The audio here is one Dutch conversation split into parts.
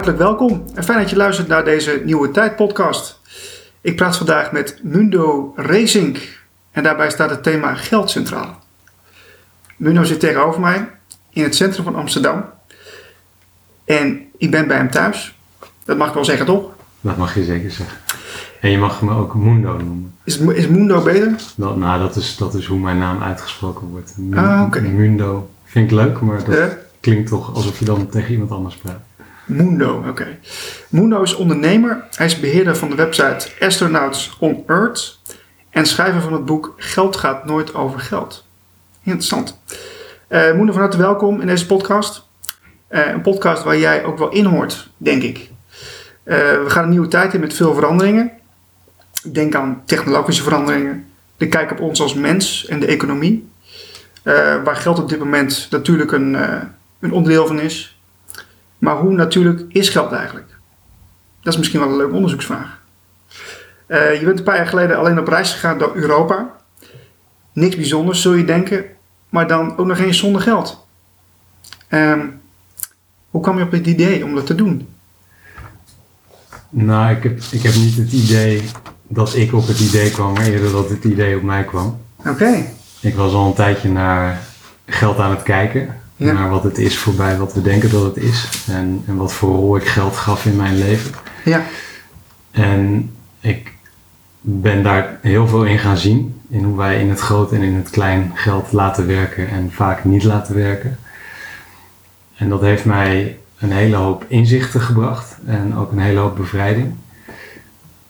Hartelijk welkom en fijn dat je luistert naar deze Nieuwe Tijd podcast. Ik praat vandaag met Mundo Racing en daarbij staat het thema geld centraal. Mundo zit tegenover mij in het centrum van Amsterdam en ik ben bij hem thuis. Dat mag ik wel zeggen, toch? Dat mag je zeker zeggen. En je mag me ook Mundo noemen. Is, is Mundo beter? Dat, nou, dat is, dat is hoe mijn naam uitgesproken wordt. Ah, oké. Mundo vind ik leuk, maar dat klinkt toch alsof je dan tegen iemand anders praat. Mundo, oké. Mundo is ondernemer. Hij is beheerder van de website Astronauts on Earth en schrijver van het boek Geld gaat nooit over geld. Interessant. Eh Mundo, van harte welkom in deze podcast. Eh, een podcast waar jij ook wel in hoort, denk ik. Eh, we gaan een nieuwe tijd in met veel veranderingen. Denk aan technologische veranderingen, de kijk op ons als mens en de economie. Waar geld op dit moment natuurlijk een, een onderdeel van is. Maar hoe natuurlijk is geld eigenlijk? Dat is misschien wel een leuke onderzoeksvraag. Eh, je bent een paar jaar geleden alleen op reis gegaan door Europa. Niks bijzonders, zul je denken, maar dan ook nog eens zonder geld. Ehm, hoe kwam je op het idee om dat te doen? Nou, ik heb, ik heb niet het idee dat ik op het idee kwam, maar eerder dat het idee op mij kwam. Oké, Ik was al een tijdje naar geld aan het kijken. Ja. Naar wat het is voorbij wat we denken dat het is. En, en wat voor rol ik geld gaf in mijn leven. ja, En ik ben daar heel veel in gaan zien. In hoe wij in het groot en in het klein geld laten werken en vaak niet laten werken. En dat heeft mij een hele hoop inzichten gebracht en ook een hele hoop bevrijding.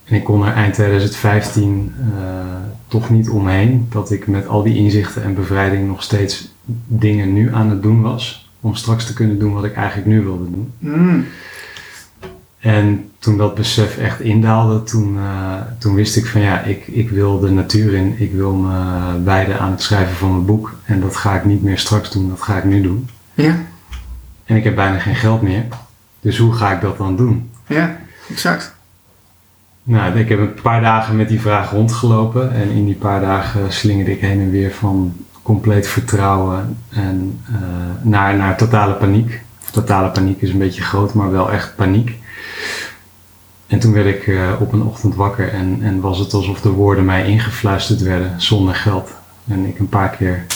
En ik kon er eind 2015 eh, toch niet omheen dat ik met al die inzichten en bevrijding nog steeds dingen nu aan het doen was. Om straks te kunnen doen wat ik eigenlijk nu wilde doen. Mm, En toen dat besef echt indaalde, toen, eh, toen wist ik van ja, ik, ik wil de natuur in, ik wil me wijden aan het schrijven van mijn boek. En dat ga ik niet meer straks doen, dat ga ik nu doen. ja, En ik heb bijna geen geld meer. Dus hoe ga ik dat dan doen? ja, exact. Nou, ik heb een paar dagen met die vraag rondgelopen. En in die paar dagen slingerde ik heen en weer van compleet vertrouwen en, eh, naar, naar totale paniek. Totale paniek is een beetje groot, maar wel echt paniek. En toen werd ik eh, op een ochtend wakker en, en was het alsof de woorden mij ingefluisterd werden zonder geld. En ik een paar keer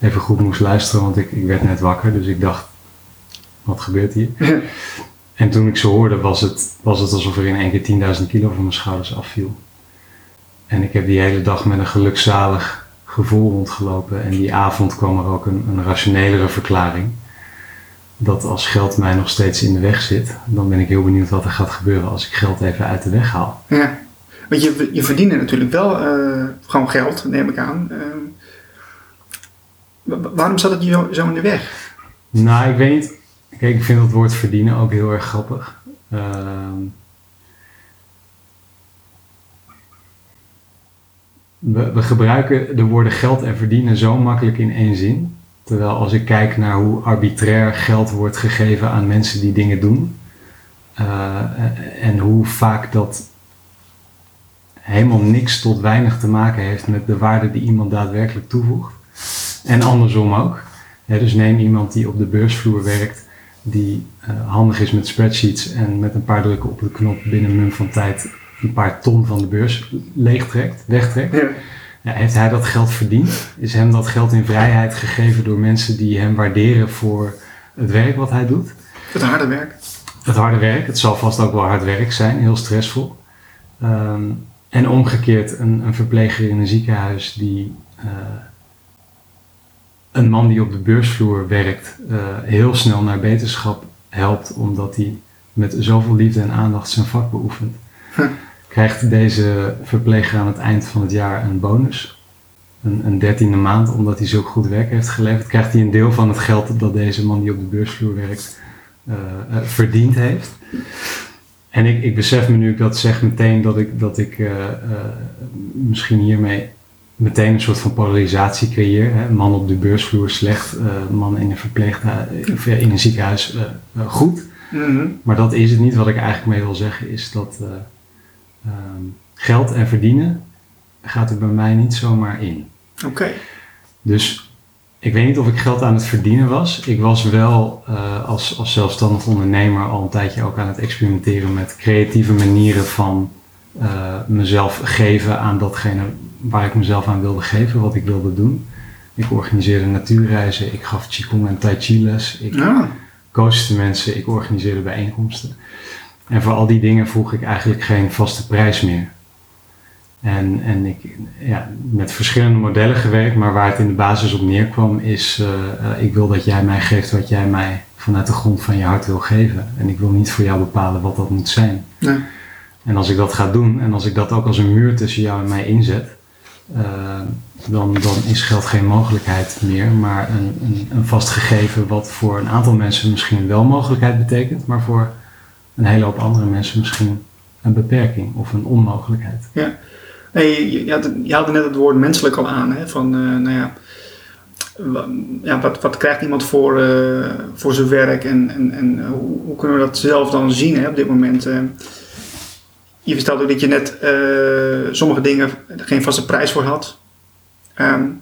even goed moest luisteren, want ik, ik werd net wakker. Dus ik dacht, wat gebeurt hier? En toen ik ze hoorde, was het, was het alsof er in één keer 10.000 kilo van mijn schouders afviel. En ik heb die hele dag met een gelukzalig gevoel rondgelopen. En die avond kwam er ook een, een rationelere verklaring. Dat als geld mij nog steeds in de weg zit, dan ben ik heel benieuwd wat er gaat gebeuren als ik geld even uit de weg haal. ja. Want je, je verdient natuurlijk wel eh, gewoon geld, neem ik aan. Ehm, wa- waarom zat het je zo- zo in de weg? Nou, ik weet niet. Kijk, ik vind het woord verdienen ook heel erg grappig. Ehm, we, gebruiken de woorden geld en verdienen zo makkelijk in één zin. Terwijl als ik kijk naar hoe arbitrair geld wordt gegeven aan mensen die dingen doen. eh, en hoe vaak dat helemaal niks tot weinig te maken heeft met de waarde die iemand daadwerkelijk toevoegt. En andersom ook. Dus neem iemand die op de beursvloer werkt, die eh, handig is met spreadsheets en met een paar drukken op de knop binnen een mum van tijd een paar ton van de beurs leegtrekt, wegtrekt. Ja, Ja, heeft hij dat geld verdiend? Is hem dat geld in vrijheid gegeven door mensen die hem waarderen voor het werk wat hij doet? het harde werk. Het harde werk, het zal vast ook wel hard werk zijn, heel stressvol. Ehm, en omgekeerd, een, een verpleger in een ziekenhuis die eh, een man die op de beursvloer werkt, eh, heel snel naar beterschap helpt, omdat hij met zoveel liefde en aandacht zijn vak beoefent. Huh. Krijgt deze verpleger aan het eind van het jaar een bonus, een, een dertiende maand, omdat hij zo goed werk heeft geleverd, krijgt hij een deel van het geld dat deze man die op de beursvloer werkt eh, verdiend heeft. En ik, ik besef me nu ik dat zeg meteen dat ik, dat ik eh, misschien hiermee meteen een soort van polarisatie creëer. Hè? Man op de beursvloer slecht, man in een verpleeghuis, in een ziekenhuis goed. Mhm. Maar dat is het niet. Wat ik eigenlijk mee wil zeggen is dat eh, ehm, geld en verdienen gaat er bij mij niet zomaar in. Oké. Dus ik weet niet of ik geld aan het verdienen was. Ik was wel uh, als, als zelfstandig ondernemer al een tijdje ook aan het experimenteren met creatieve manieren van uh, mezelf geven aan datgene waar ik mezelf aan wilde geven, wat ik wilde doen. Ik organiseerde natuurreizen, ik gaf Qigong en Tai Chi les, ik ja. coachte mensen, ik organiseerde bijeenkomsten. En voor al die dingen vroeg ik eigenlijk geen vaste prijs meer. En, en ik ja, met verschillende modellen gewerkt, maar waar het in de basis op neerkwam is, uh, ik wil dat jij mij geeft wat jij mij vanuit de grond van je hart wil geven. En ik wil niet voor jou bepalen wat dat moet zijn. Nee. En als ik dat ga doen en als ik dat ook als een muur tussen jou en mij inzet, uh, dan, dan is geld geen mogelijkheid meer, maar een, een, een vast gegeven wat voor een aantal mensen misschien wel mogelijkheid betekent, maar voor een hele hoop andere mensen misschien een beperking of een onmogelijkheid. Ja. Hey, je, had, je haalde net het woord menselijk al aan. Hè? Van, uh, nou ja, wat, wat krijgt iemand voor, uh, voor zijn werk en, en, en hoe, hoe, kunnen we dat zelf dan zien hè, op dit moment? Je vertelde ook dat je net sommige dingen geen vaste prijs voor had. Um,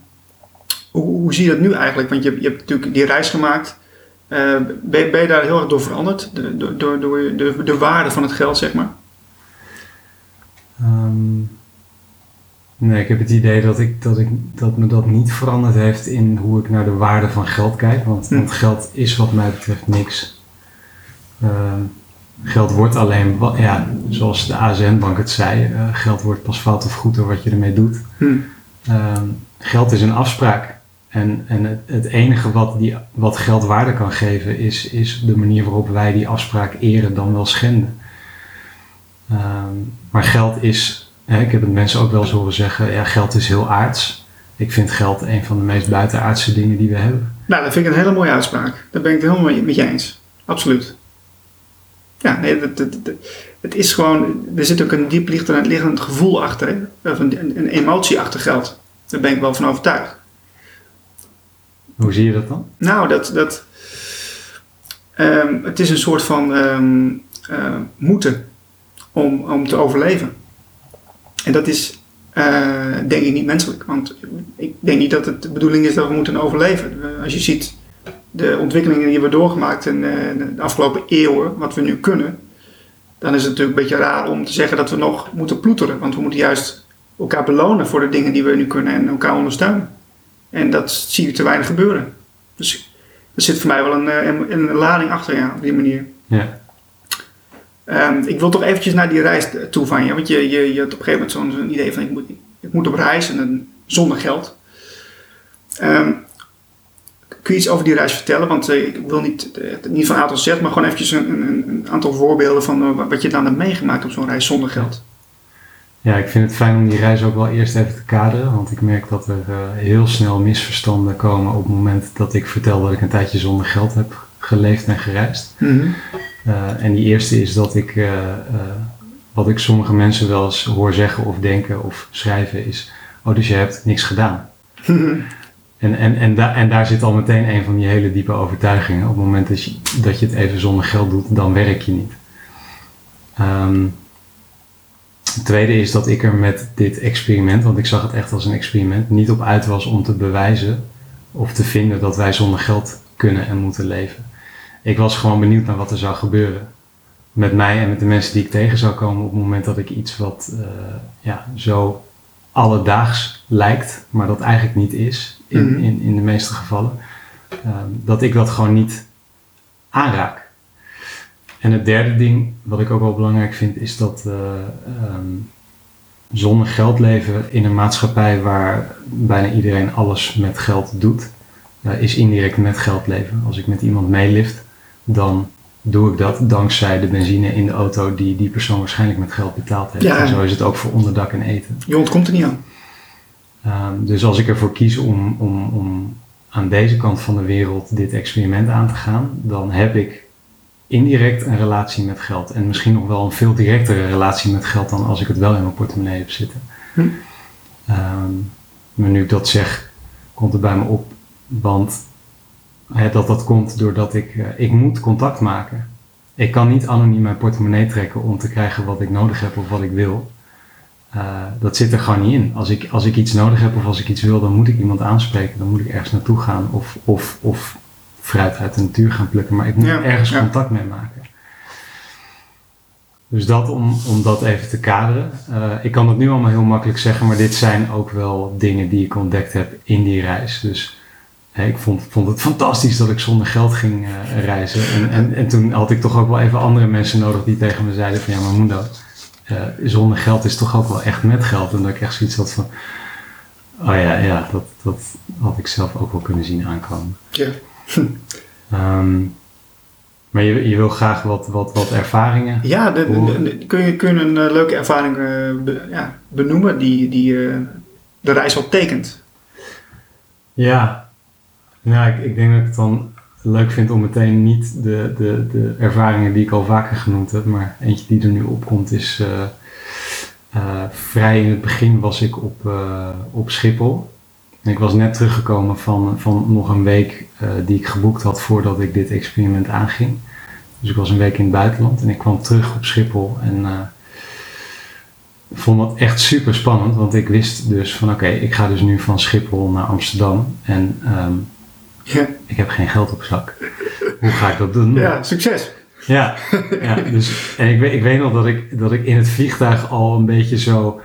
hoe, hoe, zie je dat nu eigenlijk? Want je, je hebt natuurlijk die reis gemaakt. Ben, ben, je daar heel erg door veranderd? Door, door, door de, de waarde van het geld, zeg maar? Um Nee, ik heb het idee dat, ik, dat, ik, dat me dat niet veranderd heeft in hoe ik naar de waarde van geld kijk. Want, hm. want geld is wat mij betreft niks. Ehm, geld wordt alleen, ja, zoals de ASN-bank het zei, uh, geld wordt pas fout of goed door wat je ermee doet. Hm. Ehm, geld is een afspraak. En, en het, enige wat, die, wat geld waarde kan geven is, is de manier waarop wij die afspraak eren dan wel schenden. Ehm, maar geld is ik heb het mensen ook wel eens horen zeggen, ja, geld is heel aards. Ik vind geld een van de meest buitenaardse dingen die we hebben. Nou, dat vind ik een hele mooie uitspraak. Daar ben ik het helemaal met je eens. Absoluut. Ja, nee, het, is gewoon, er zit ook een diep liggend gevoel achter, een, een, emotie achter geld. Daar ben ik wel van overtuigd. Hoe zie je dat dan? Nou, dat, dat um, het is een soort van um, uh, moeten om, om te overleven. En dat is uh, denk ik niet menselijk. Want ik denk niet dat het de bedoeling is dat we moeten overleven. Als je ziet de ontwikkelingen die we doorgemaakt in uh, de afgelopen eeuwen, wat we nu kunnen, dan is het natuurlijk een beetje raar om te zeggen dat we nog moeten ploeteren. Want we moeten juist elkaar belonen voor de dingen die we nu kunnen en elkaar ondersteunen. En dat zie je te weinig gebeuren. Dus er zit voor mij wel een, eh, een, een lading achter, ja, op die manier. Ja. Um, ik wil toch eventjes naar die reis toe van je. Want je, je, je had op een gegeven moment zo'n idee van ik moet, ik moet op reis en dan zonder geld. Um, kun je iets over die reis vertellen? Want uh, ik wil niet, uh, niet van A tot Z, maar gewoon eventjes een, een, een aantal voorbeelden van uh, wat je dan hebt meegemaakt op zo'n reis zonder geld. Ja, ik vind het fijn om die reis ook wel eerst even te kaderen. Want ik merk dat er heel snel misverstanden komen op het moment dat ik vertel dat ik een tijdje zonder geld heb geleefd en gereisd. Mm -hmm. Uh, en die eerste is dat ik, uh, uh, wat ik sommige mensen wel eens hoor zeggen of denken of schrijven, is: Oh, dus je hebt niks gedaan. en, en, en, da en daar zit al meteen een van die hele diepe overtuigingen. Op het moment dat je, dat je het even zonder geld doet, dan werk je niet. Um, het tweede is dat ik er met dit experiment, want ik zag het echt als een experiment, niet op uit was om te bewijzen of te vinden dat wij zonder geld kunnen en moeten leven ik was gewoon benieuwd naar wat er zou gebeuren. Met mij en met de mensen die ik tegen zou komen op het moment dat ik iets wat uh, ja, zo alledaags lijkt, maar dat eigenlijk niet is, in, mhm. in, in de meeste gevallen, uh, dat ik dat gewoon niet aanraak. En het derde ding, wat ik ook wel belangrijk vind, is dat uh, um, zonder geld leven in een maatschappij waar bijna iedereen alles met geld doet, is indirect met geld leven. Als ik met iemand meelift, dan doe ik dat dankzij de benzine in de auto die die persoon waarschijnlijk met geld betaald heeft. Ja. En zo is het ook voor onderdak en eten. Je ontkomt er niet aan. Um, dus als ik ervoor kies om, om, om aan deze kant van de wereld dit experiment aan te gaan, dan heb ik indirect een relatie met geld. En misschien nog wel een veel directere relatie met geld dan als ik het wel in mijn portemonnee heb zitten. Hm. Um, maar nu ik dat zeg, komt het bij me op. Want dat dat komt doordat ik, uh, ik moet contact maken. Ik kan niet anoniem mijn portemonnee trekken om te krijgen wat ik nodig heb of wat ik wil. eh, dat zit er gewoon niet in. Als ik, als ik iets nodig heb of als ik iets wil, dan moet ik iemand aanspreken. Dan moet ik ergens naartoe gaan of, of, of fruit uit de natuur gaan plukken. Maar ik moet Ja, ergens ja. contact mee maken. Dus dat om, om dat even te kaderen. Eh, ik kan het nu allemaal heel makkelijk zeggen, maar dit zijn ook wel dingen die ik ontdekt heb in die reis. Dus hè, ik vond, vond het fantastisch dat ik zonder geld ging eh, reizen. En, en, en toen had ik toch ook wel even andere mensen nodig die tegen me zeiden van ja, maar Mundo, eh, zonder geld is toch ook wel echt met geld. En dat ik echt zoiets had van, oh ja, ja dat, dat had ik zelf ook wel kunnen zien aankomen. Ja. Ehm, maar je, je wil graag wat, wat, wat ervaringen. Ja, de, de- Horen. de- kun, je, kun je een eh, leuke ervaring eh, be- ja, benoemen die, die eh, de reis al tekent? Ja, nou, ik, ik denk dat ik het dan leuk vind om meteen niet de, de, de ervaringen die ik al vaker genoemd heb, maar eentje die er nu opkomt is vrij in het begin was ik op, op Schiphol. En Ik was net teruggekomen van, van nog een week eh, die ik geboekt had voordat ik dit experiment aanging. Dus ik was een week in het buitenland en ik kwam terug op Schiphol en ik vond dat echt super spannend, want ik wist dus van oké, ik ga dus nu van Schiphol naar Amsterdam en ehm, Ja, ik heb geen geld op zak. Hoe ga ik dat doen? ja succes. Ja, ja dus, en ik weet, ik weet nog dat ik, dat ik in het vliegtuig al een beetje zo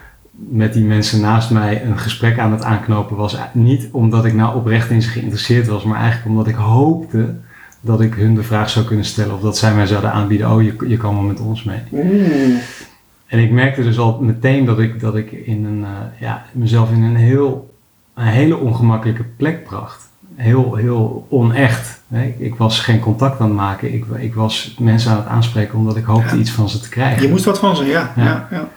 met die mensen naast mij een gesprek aan het aanknopen was. Niet omdat ik nou oprecht in ze geïnteresseerd was, maar eigenlijk omdat ik hoopte dat ik hun de vraag zou kunnen stellen of dat zij mij zouden aanbieden, oh je, je kan wel met ons mee. Oeh. En ik merkte dus al meteen dat ik, dat ik in een, eh, ja, mezelf in een, heel, een hele ongemakkelijke plek bracht. Heel, heel onecht. hè. Ik, ik was geen contact aan het maken. Ik, ik was mensen aan het aanspreken omdat ik hoopte Ja. iets van ze te krijgen. Je moest wat van ze, ja. Ja. ja. ja,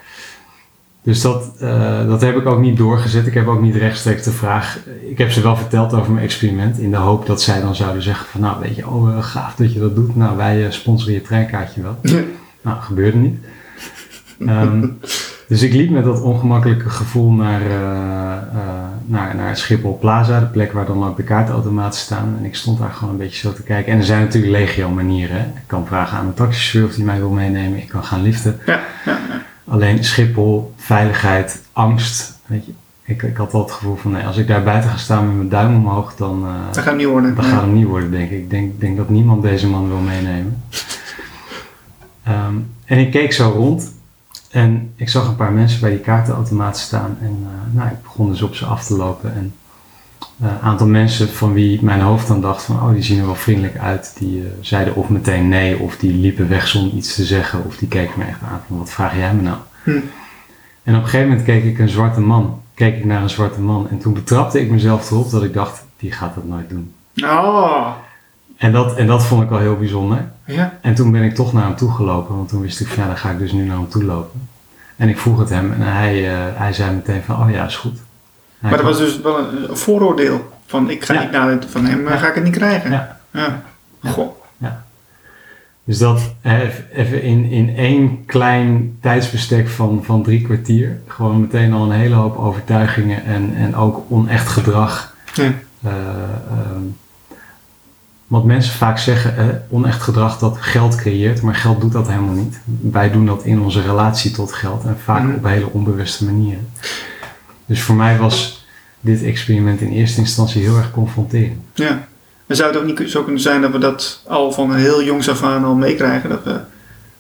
Dus dat, eh, dat heb ik ook niet doorgezet. Ik heb ook niet rechtstreeks de vraag. Ik heb ze wel verteld over mijn experiment. In de hoop dat zij dan zouden zeggen van nou weet je, oh eh, gaaf dat je dat doet. Nou wij eh, sponsoren je treinkaartje wel. Nou, gebeurde niet. Ehm, dus ik liep met dat ongemakkelijke gevoel naar, naar, naar Schiphol Plaza, de plek waar dan ook de kaartautomaten staan. En ik stond daar gewoon een beetje zo te kijken. En er zijn natuurlijk legio manieren. hè. Ik kan vragen aan een taxichauffeur of die mij wil meenemen. Ik kan gaan liften. Ja, ja, Alleen Schiphol, veiligheid, angst. Weet je. Ik, ik had wel het gevoel van nee, als ik daar buiten ga staan met mijn duim omhoog, dan, eh, dat gaat niet worden. dat Nee. gaat hem niet worden, denk ik. Ik denk, denk dat niemand deze man wil meenemen. Ehm, en ik keek zo rond en ik zag een paar mensen bij die kaartenautomaat staan. En eh, nou, ik begon dus op ze af te lopen. En eh, een aantal mensen van wie mijn hoofd dan dacht van, oh, die zien er wel vriendelijk uit. Die eh, zeiden of meteen nee, of die liepen weg zonder iets te zeggen. Of die keken me echt aan van, wat vraag jij me nou? Hm. En op een gegeven moment keek ik een zwarte man. Keek ik naar een zwarte man. En toen betrapte ik mezelf erop dat ik dacht, die gaat dat nooit doen. Oh, En dat, en dat vond ik al heel bijzonder. ja. En toen ben ik toch naar hem toe gelopen, want toen wist ik van ja, dan ga ik dus nu naar hem toe lopen. En ik vroeg het hem en hij, eh, hij zei meteen van oh ja, is goed. Maar dat was dus wel een, een vooroordeel. Van ik ga Ja. niet naar het, van hem, Ja. ga ik het niet krijgen. Ja. ja. Ja. Goh. Dus dat eh, even in, in één klein tijdsbestek van, van drie kwartier, gewoon meteen al een hele hoop overtuigingen en, en ook onecht gedrag. Ja. Eh, ehm, wat mensen vaak zeggen, eh, onecht gedrag dat geld creëert, maar geld doet dat helemaal niet. Wij doen dat in onze relatie tot geld en vaak Mhm. op hele onbewuste manieren. Dus voor mij was dit experiment in eerste instantie heel erg confronterend. ja. En zou het ook niet zo kunnen zijn dat we dat al van heel jongs af aan al meekrijgen? Dat we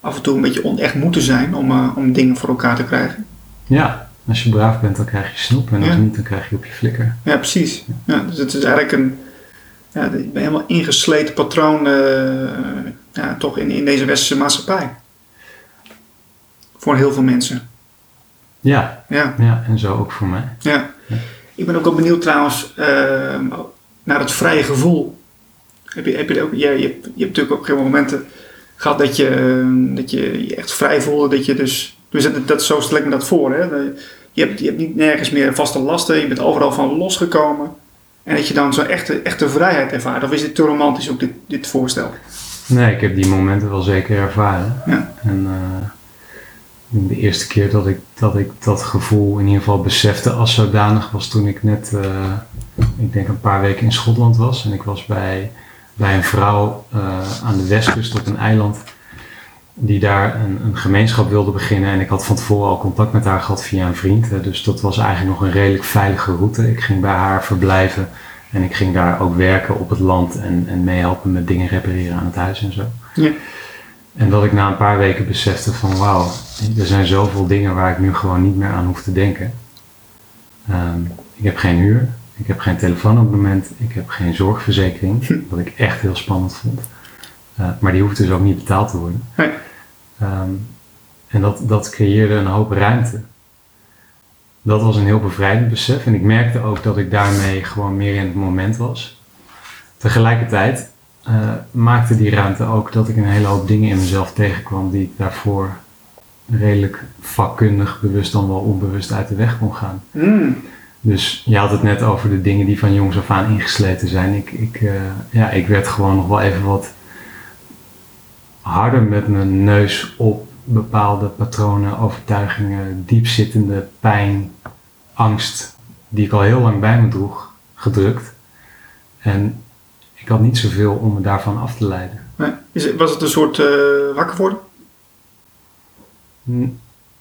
af en toe een beetje onecht moeten zijn om, eh, om dingen voor elkaar te krijgen? Ja, als je braaf bent, dan krijg je snoep en als Ja. niet, dan krijg je op je flikker. Ja, precies. Ja, dus het is eigenlijk een, ja, een helemaal ingesleten patroon eh, ja, toch in, in deze westerse maatschappij. Voor heel veel mensen. Ja, Ja, ja, en zo ook voor mij. ja. Ja. Ik ben ook wel benieuwd trouwens eh, naar het vrije gevoel. Heb je, heb je, ook, ja, je, hebt, je hebt natuurlijk ook veel momenten gehad dat je, dat je je echt vrij voelde. Dat je dus, dus dat, dat, zo stel ik me dat voor. Hè? Je, hebt, je hebt niet nergens meer vaste lasten. Je bent overal van losgekomen. En dat je dan zo'n echte, echte vrijheid ervaart. Of is dit te romantisch ook dit, dit voorstel? Nee, ik heb die momenten wel zeker ervaren. Ja. En eh, de eerste keer dat ik, dat ik dat gevoel in ieder geval besefte als zodanig was toen ik net, eh, ik denk een paar weken in Schotland was. En ik was bij, bij een vrouw eh, aan de westkust op een eiland. die daar een, een, gemeenschap wilde beginnen. En ik had van tevoren al contact met haar gehad via een vriend. Dus dat was eigenlijk nog een redelijk veilige route. Ik ging bij haar verblijven en ik ging daar ook werken op het land en, en meehelpen met dingen repareren aan het huis en zo. Ja. En dat ik na een paar weken besefte van wauw, er zijn zoveel dingen waar ik nu gewoon niet meer aan hoef te denken. Ehm, ik heb geen huur, ik heb geen telefoonabonnement, ik heb geen zorgverzekering, hm. wat ik echt heel spannend vond. Uh, maar die hoeft dus ook niet betaald te worden. Ehm, en dat, dat creëerde een hoop ruimte. Dat was een heel bevrijdend besef en ik merkte ook dat ik daarmee gewoon meer in het moment was. Tegelijkertijd uh, maakte die ruimte ook dat ik een hele hoop dingen in mezelf tegenkwam die ik daarvoor redelijk vakkundig, bewust dan wel onbewust uit de weg kon gaan. Mm. Dus je had het net over de dingen die van jongs af aan ingesleten zijn. Ik, ik, uh, ja, ik werd gewoon nog wel even wat harder met mijn neus op bepaalde patronen, overtuigingen, diepzittende pijn, angst, die ik al heel lang bij me droeg, gedrukt. En ik had niet zoveel om me daarvan af te leiden. Nee. Was het een soort uh, wakker worden?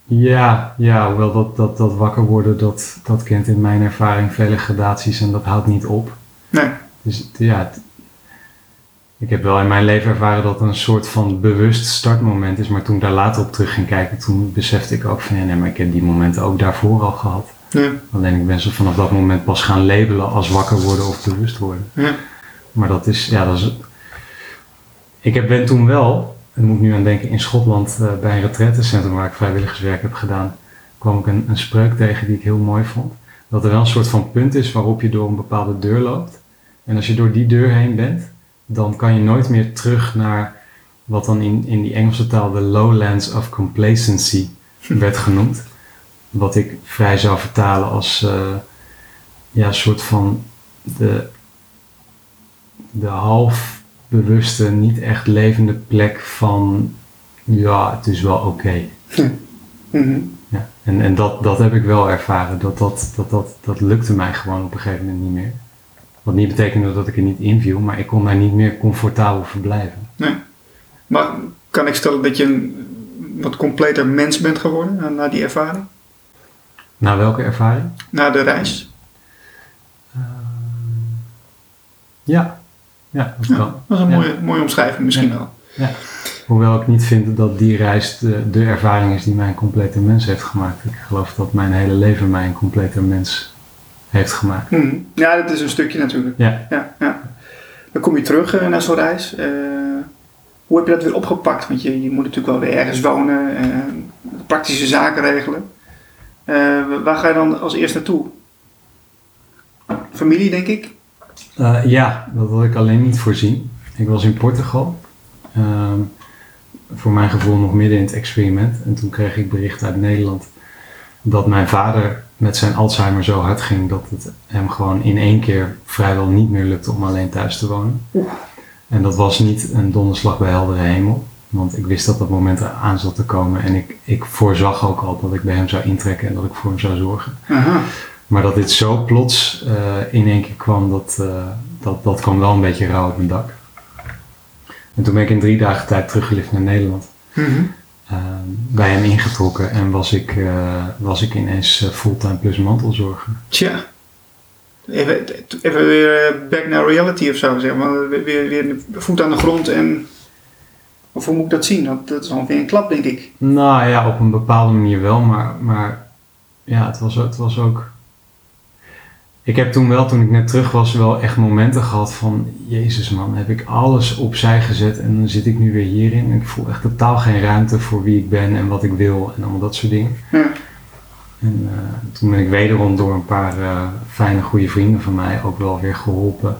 Ja, ja, hoewel dat, dat, dat wakker worden, dat, dat kent in mijn ervaring vele gradaties en dat houdt niet op. Nee. Dus ja, ik heb wel in mijn leven ervaren dat het een soort van bewust startmoment is, maar toen ik daar later op terug ging kijken, toen besefte ik ook van ja, nee, maar ik heb die momenten ook daarvoor al gehad. Ja. Alleen ik ben ze vanaf dat moment pas gaan labelen als wakker worden of bewust worden. Ja. Maar dat is, ja, dat is. Ik heb, ben toen wel, ik moet nu aan denken, in Schotland uh, bij een retraitecentrum waar ik vrijwilligerswerk heb gedaan, kwam ik een, een spreuk tegen die ik heel mooi vond. Dat er wel een soort van punt is waarop je door een bepaalde deur loopt. En als je door die deur heen bent, dan kan je nooit meer terug naar wat dan in, in die Engelse taal de lowlands of complacency werd genoemd. Wat ik vrij zou vertalen als uh, ja, soort van de de half bewuste, niet echt levende plek van ja, het is wel oké. Mhm. ja, en en dat, dat heb ik wel ervaren. Dat, dat, dat, dat, dat lukte mij gewoon op een gegeven moment niet meer. Wat niet betekende dat ik er niet inviel, maar ik kon daar niet meer comfortabel verblijven. Nee. Maar kan ik stellen dat je een wat completer mens bent geworden na die ervaring? Na welke ervaring? Na de reis. Uh, ja, ja, dat kan. dat is een mooie, mooie omschrijving misschien wel. Ja. Hoewel ik niet vind dat die reis de, de ervaring is die mij een complete mens heeft gemaakt. Ik geloof dat mijn hele leven mij een complete mens heeft gemaakt. Hmm. Ja, dat is een stukje natuurlijk. Ja. ja, ja. Dan kom je terug uh, naar zo'n reis. Uh, hoe heb je dat weer opgepakt? Want je, je moet natuurlijk wel weer ergens wonen, uh, praktische zaken regelen. waar ga je dan als eerst naartoe? Familie, denk ik? Uh, ja, dat had ik alleen niet voorzien. Ik was in Portugal. Ehm, voor mijn gevoel nog midden in het experiment. En toen kreeg ik bericht uit Nederland dat mijn vader met zijn Alzheimer zo hard ging dat het hem gewoon in één keer vrijwel niet meer lukte om alleen thuis te wonen. En dat was niet een donderslag bij heldere hemel. Want ik wist dat dat moment aan zat te komen. En ik, ik voorzag ook al dat ik bij hem zou intrekken en dat ik voor hem zou zorgen. Aha. Maar dat dit zo plots uh, in één keer kwam, dat, uh, dat, dat kwam wel een beetje rauw op mijn dak. En toen ben ik in drie dagen tijd teruggelift naar Nederland. Mm -hmm. uh, bij hem ingetrokken en was ik, was ik ineens fulltime plus mantelzorger. Tja. Even, even weer back naar reality of zo, zeg maar. Weer, weer voet aan de grond en of hoe moet ik dat zien? Dat, dat is ongeveer een klap, denk ik. Nou ja, op een bepaalde manier wel, maar, maar ja, het was, het was ook ik heb toen wel, toen ik net terug was, wel echt momenten gehad van... Jezus man, heb ik alles opzij gezet en dan zit ik nu weer hierin. En ik voel echt totaal geen ruimte voor wie ik ben en wat ik wil en allemaal dat soort dingen. Ja. En uh, toen ben ik wederom door een paar uh, fijne, goede vrienden van mij ook wel weer geholpen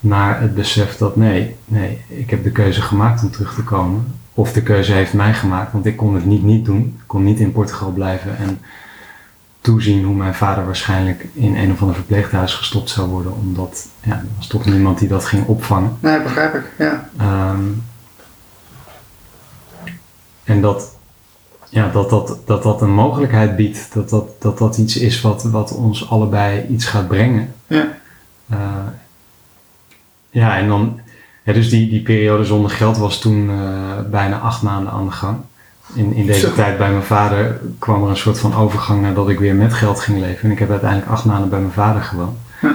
naar het besef dat nee, nee, ik heb de keuze gemaakt om terug te komen. Of de keuze heeft mij gemaakt, want ik kon het niet niet doen. Ik kon niet in Portugal blijven en toezien hoe mijn vader waarschijnlijk in een of ander verpleeghuis gestopt zou worden, omdat ja, er was toch niemand die dat ging opvangen. Nee, begrijp ik, ja. Um, en dat, ja, dat, dat, dat dat een mogelijkheid biedt, dat dat, dat, dat iets is wat, wat ons allebei iets gaat brengen. Ja. Uh, ja, en dan, Ja, dus die, die periode zonder geld was toen eh, bijna acht maanden aan de gang. In, in deze Zo. tijd bij mijn vader kwam er een soort van overgang nadat ik weer met geld ging leven. En ik heb uiteindelijk acht maanden bij mijn vader gewoond. Ja.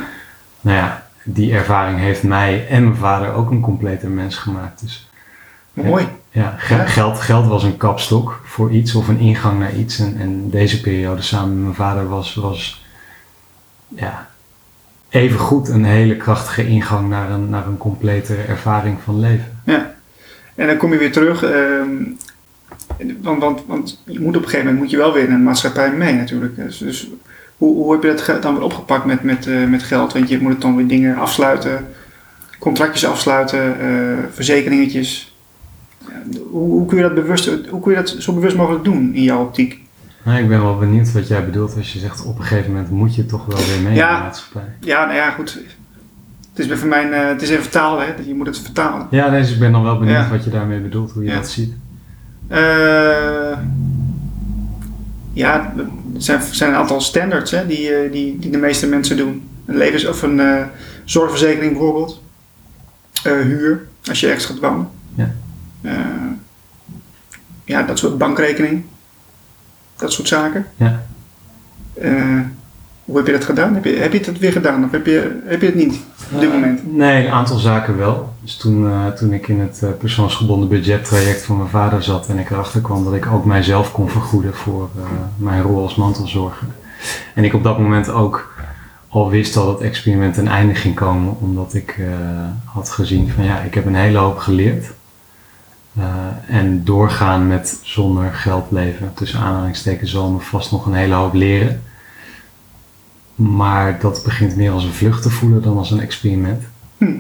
Nou ja, die ervaring heeft mij en mijn vader ook een completer mens gemaakt. Dus Mooi. ja, ge- Ja. Geld, geld was een kapstok voor iets of een ingang naar iets. En, en deze periode samen met mijn vader was, was ja, even goed een hele krachtige ingang naar een, naar een complete ervaring van leven. Ja. En dan kom je weer terug. ehm, want, want, want je moet op een gegeven moment moet je wel weer in een maatschappij mee natuurlijk. Dus, dus hoe, hoe heb je dat dan weer opgepakt met, met, eh, met geld? Want je moet het dan weer dingen afsluiten, contractjes afsluiten, eh, verzekeringetjes. Hoe, hoe kun je dat bewust, hoe kun je dat zo bewust mogelijk doen in jouw optiek? Nou, ik ben wel benieuwd wat jij bedoelt als je zegt op een gegeven moment moet je toch wel weer mee Ja. in de maatschappij. Ja, nou ja, goed. Het is voor mijn, eh, het is even vertalen, hè? Je moet het vertalen. Ja, dus ik ben dan wel benieuwd Ja. wat je daarmee bedoelt, hoe je Ja. dat ziet. Eh, ja, er zijn, zijn een aantal standards hè, die, eh, die, die de meeste mensen doen. Een levens- of een eh, zorgverzekering bijvoorbeeld. Huur, als je ergens gaat wonen. Ja. Ja, dat soort bankrekening. Dat soort zaken. Ja. Hoe heb je dat gedaan? Heb je, heb je het weer gedaan of heb je, heb je het niet op dit Eh, moment? Nee, een aantal zaken wel. Dus toen, eh, toen ik in het eh, persoonsgebonden budgettraject van mijn vader zat en ik erachter kwam dat ik ook mijzelf kon vergoeden voor mijn rol als mantelzorger. En ik op dat moment ook al wist dat het experiment een einde ging komen, omdat ik had gezien van ja, ik heb een hele hoop geleerd. En doorgaan met zonder geld leven, tussen aanhalingstekens, zal me vast nog een hele hoop leren. Maar dat begint meer als een vlucht te voelen dan als een experiment. Hm.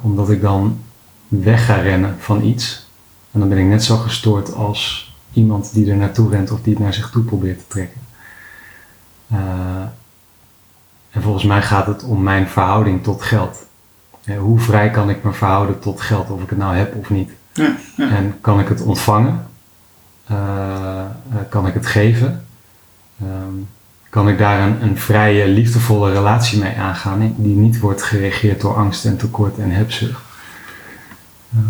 Omdat ik dan weg ga rennen van iets. En dan ben ik net zo gestoord als iemand die er naartoe rent of die het naar zich toe probeert te trekken. Eh, en volgens mij gaat het om mijn verhouding tot geld. Eh, hoe vrij kan ik me verhouden tot geld, of ik het nou heb of niet? Ja, ja. En kan ik het ontvangen? Kan ik het geven? Ehm, kan ik daar een, een vrije, liefdevolle relatie mee aangaan, die niet wordt geregeerd door angst en tekort en hebzucht? Ehm,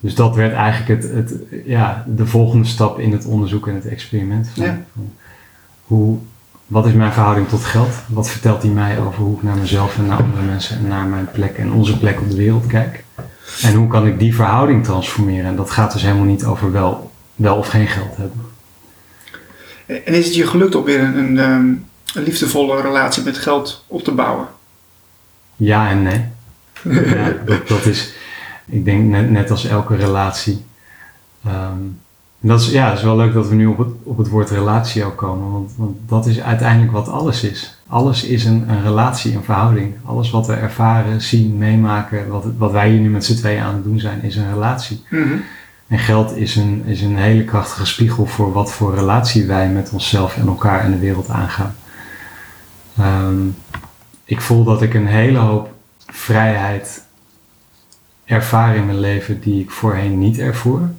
dus dat werd eigenlijk het, het, ja, de volgende stap in het onderzoek en het experiment. Van, Ja. van hoe, wat is mijn verhouding tot geld? Wat vertelt die mij over hoe ik naar mezelf en naar andere mensen en naar mijn plek en onze plek op de wereld kijk? En hoe kan ik die verhouding transformeren? En dat gaat dus helemaal niet over wel, wel of geen geld hebben. En is het je gelukt om weer een, een, ehm, een liefdevolle relatie met geld op te bouwen? Ja en nee. ja, dat, dat is, ik denk net, net als elke relatie. En dat is, ja, het is wel leuk dat we nu op het, op het woord relatie ook komen, want, want dat is uiteindelijk wat alles is. Alles is een, een relatie, een verhouding. Alles wat we ervaren, zien, meemaken, wat, wat wij hier nu met z'n tweeën aan het doen zijn, is een relatie. Mhm. En geld is een, is een hele krachtige spiegel voor wat voor relatie wij met onszelf en elkaar en de wereld aangaan. Ehm, ik voel dat ik een hele hoop vrijheid ervaar in mijn leven die ik voorheen niet ervoer.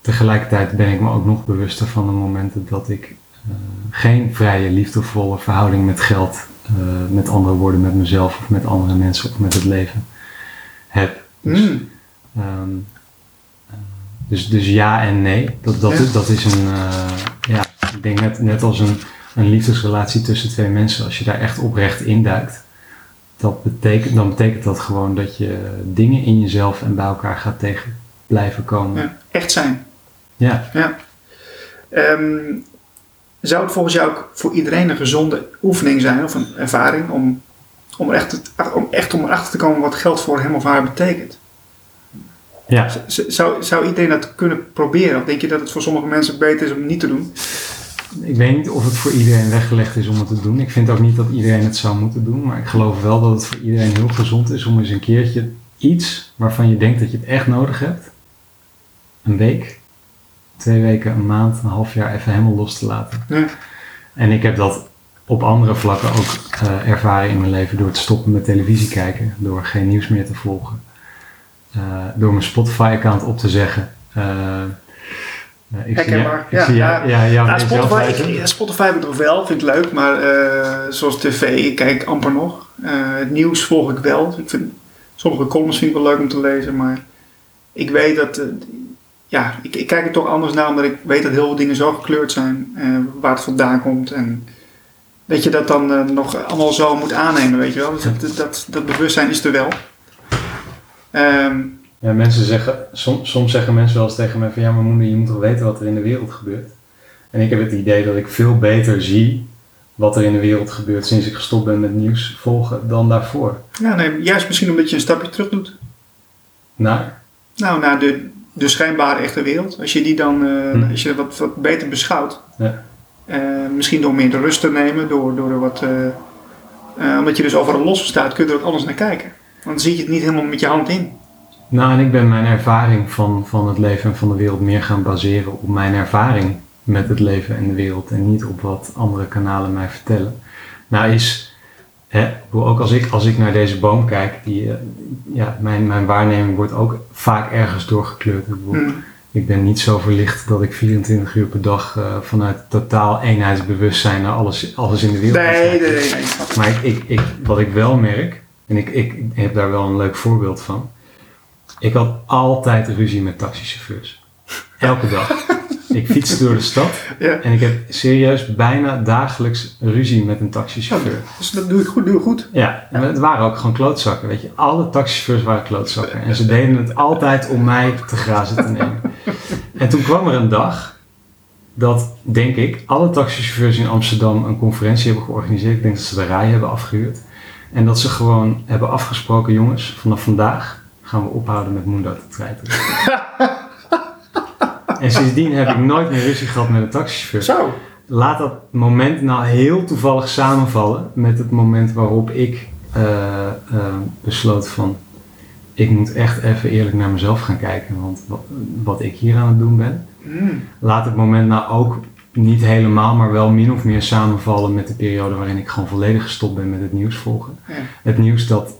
Tegelijkertijd ben ik me ook nog bewuster van de momenten dat ik eh, geen vrije, liefdevolle verhouding met geld, eh, met andere woorden, met mezelf of met andere mensen of met het leven heb. Dus, Mm. Ehm, eh, dus, dus ja en nee. Dat, dat, is, dat is een, eh, ja, ik denk net, net als een, een liefdesrelatie tussen twee mensen, als je daar echt oprecht induikt, dat betekent, dan betekent dat gewoon dat je dingen in jezelf en bij elkaar gaat tegen blijven komen. Ja, echt zijn. Ja. Ja. Ehm, zou het volgens jou ook voor iedereen een gezonde oefening zijn of een ervaring om, om, echt, om echt om erachter te komen wat geld voor hem of haar betekent? Ja. Zou iedereen dat kunnen proberen? Of denk je dat het voor sommige mensen beter is om het niet te doen? Ik weet niet of het voor iedereen weggelegd is om het te doen. Ik vind ook niet dat iedereen het zou moeten doen. Maar ik geloof wel dat het voor iedereen heel gezond is om eens een keertje iets waarvan je denkt dat je het echt nodig hebt. Een week, twee weken, een maand, een half jaar even helemaal los te laten. Ja. En ik heb dat op andere vlakken ook eh, ervaren in mijn leven door te stoppen met televisie kijken. Door geen nieuws meer te volgen. Eh, door mijn Spotify-account op te zeggen. Eh, eh, ik zie, ja, ik zie Ja, ja, ja, ja, Spotify, ik, ja, Spotify heb ik nog wel, vind ik leuk, maar eh, zoals tv, ik kijk amper nog. Eh, het nieuws volg ik wel. Ik vind, Sommige columns vind ik wel leuk om te lezen, maar ik weet dat, ja, ik, ik, kijk er toch anders naar, omdat ik weet dat heel veel dingen zo gekleurd zijn, eh, waar het vandaan komt en dat je dat dan nog allemaal zo moet aannemen, weet je wel. Dus dat, dat, dat, bewustzijn is er wel. Ehm, ja, mensen zeggen, som, soms zeggen mensen wel eens tegen mij van ja, maar moeder, je moet toch weten wat er in de wereld gebeurt. En ik heb het idee dat ik veel beter zie wat er in de wereld gebeurt sinds ik gestopt ben met nieuws volgen dan daarvoor. Ja, nee, juist misschien omdat je een stapje terug doet. Naar? Nou, naar de, de schijnbare echte wereld. Als je die dan, uh, hm. als je wat, wat beter beschouwt. Ja. Uh, misschien door meer de rust te nemen, door, door wat, uh, omdat je dus overal los staat, kun je er ook anders naar kijken. Want dan zie je het niet helemaal met je hand in. Nou, en ik ben mijn ervaring van, van het leven en van de wereld meer gaan baseren op mijn ervaring met het leven en de wereld en niet op wat andere kanalen mij vertellen. Nou is, hè, ook als ik, als ik naar deze boom kijk, die, eh, ja, mijn, mijn waarneming wordt ook vaak ergens doorgekleurd. Ik, hmm. ik ben niet zo verlicht dat ik 24 uur per dag uh, vanuit totaal eenheidsbewustzijn naar alles, alles in de wereld nee, nee, nee, nee, Maar ik, ik, ik, wat ik wel merk, en ik, ik heb daar wel een leuk voorbeeld van. Ik had altijd ruzie met taxichauffeurs. Elke dag. Ik fietste door de stad en ik heb serieus bijna dagelijks ruzie met een taxichauffeur. dus dat doe ik goed, doe ik goed. Ja, en het waren ook gewoon klootzakken, weet je. Alle taxichauffeurs waren klootzakken. En ze deden het altijd om mij te grazen te nemen. En toen kwam er een dag dat, denk ik, alle taxichauffeurs in Amsterdam een conferentie hebben georganiseerd. Ik denk dat ze de rij hebben afgehuurd. En dat ze gewoon hebben afgesproken, jongens, vanaf vandaag gaan we ophouden met Moenda te treiten. En sindsdien heb ik nooit meer ruzie gehad met een taxichauffeur. Zo. Laat dat moment nou heel toevallig samenvallen met het moment waarop ik uh, uh, besloot van ik moet echt even eerlijk naar mezelf gaan kijken, want wat, wat ik hier aan het doen ben. Mm. Laat het moment nou ook niet helemaal, maar wel min of meer samenvallen met de periode waarin ik gewoon volledig gestopt ben met het nieuws volgen. Ja. Het nieuws dat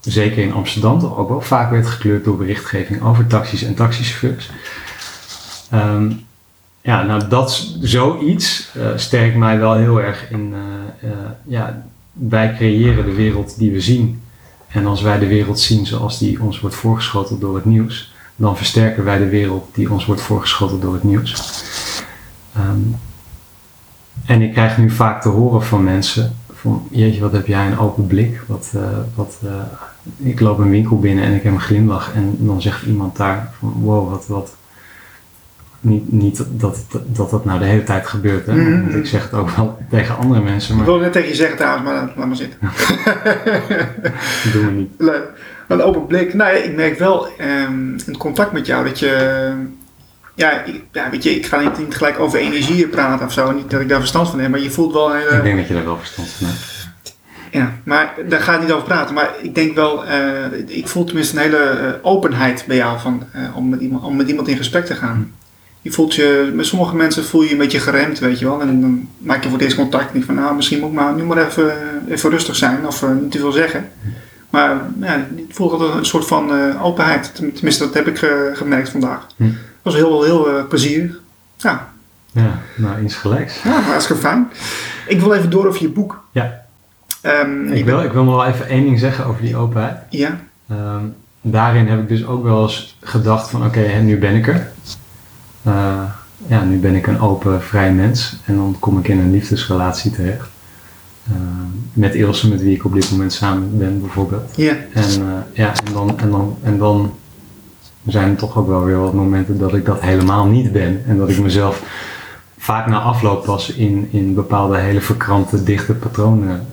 zeker in Amsterdam toch ook wel vaak werd gekleurd door berichtgeving over taxis en taxichauffeurs. Um, ja, nou dat zoiets uh, sterkt mij wel heel erg in, uh, uh, ja, wij creëren de wereld die we zien. En als wij de wereld zien zoals die ons wordt voorgeschoteld door het nieuws, dan versterken wij de wereld die ons wordt voorgeschoteld door het nieuws. Um, en ik krijg nu vaak te horen van mensen van, jeetje, wat heb jij een open blik. Wat, wat, ik loop een winkel binnen en ik heb een glimlach en dan zegt iemand daar van, wow, wat, wat, niet, niet dat, dat dat nou de hele tijd gebeurt. Hè? Mm-hmm. Want ik zeg het ook wel tegen andere mensen. Maar... Ik wil net tegen je zeggen trouwens, maar laat maar zitten. dat doen we niet. Leuk. Een open blik. Nou, ik merk wel um, in contact met jou dat je... Ja, ik, ja, weet je, ik ga niet, niet gelijk over energieën praten of zo. Niet dat ik daar verstand van heb, maar je voelt wel... Hele... Ik denk dat je daar wel verstand van hebt. Ja, maar daar ga ik niet over praten. Maar ik denk wel, uh, ik voel tenminste een hele uh, openheid bij jou van, uh, om, met iemand, om met iemand in gesprek te gaan je voelt je, met sommige mensen voel je je een beetje geremd, weet je wel. En dan maak je voor deze contact niet van, nou, misschien moet ik maar nu maar even, even rustig zijn of niet te veel zeggen. Maar ja, ik voel altijd een soort van openheid. Tenminste, dat heb ik gemerkt vandaag. Hm. Was heel, heel plezierig. Ja. Ja, nou, iets gelijks. Ja, hartstikke fijn. Ik wil even door over je boek. Ja. Um, ik, wil, ik wil nog wel even één ding zeggen over die openheid. Ja. Um, daarin heb ik dus ook wel eens gedacht van, oké, okay, nu ben ik er. Uh, ja, nu ben ik een open, vrij mens en dan kom ik in een liefdesrelatie terecht. Uh, met Ilse, met wie ik op dit moment samen ben, bijvoorbeeld. Ja. En, uh, ja, en, dan, en, dan, en dan zijn er toch ook wel weer wat momenten dat ik dat helemaal niet ben. En dat ik mezelf vaak na afloop pas in, in bepaalde hele verkrampte, dichte patronen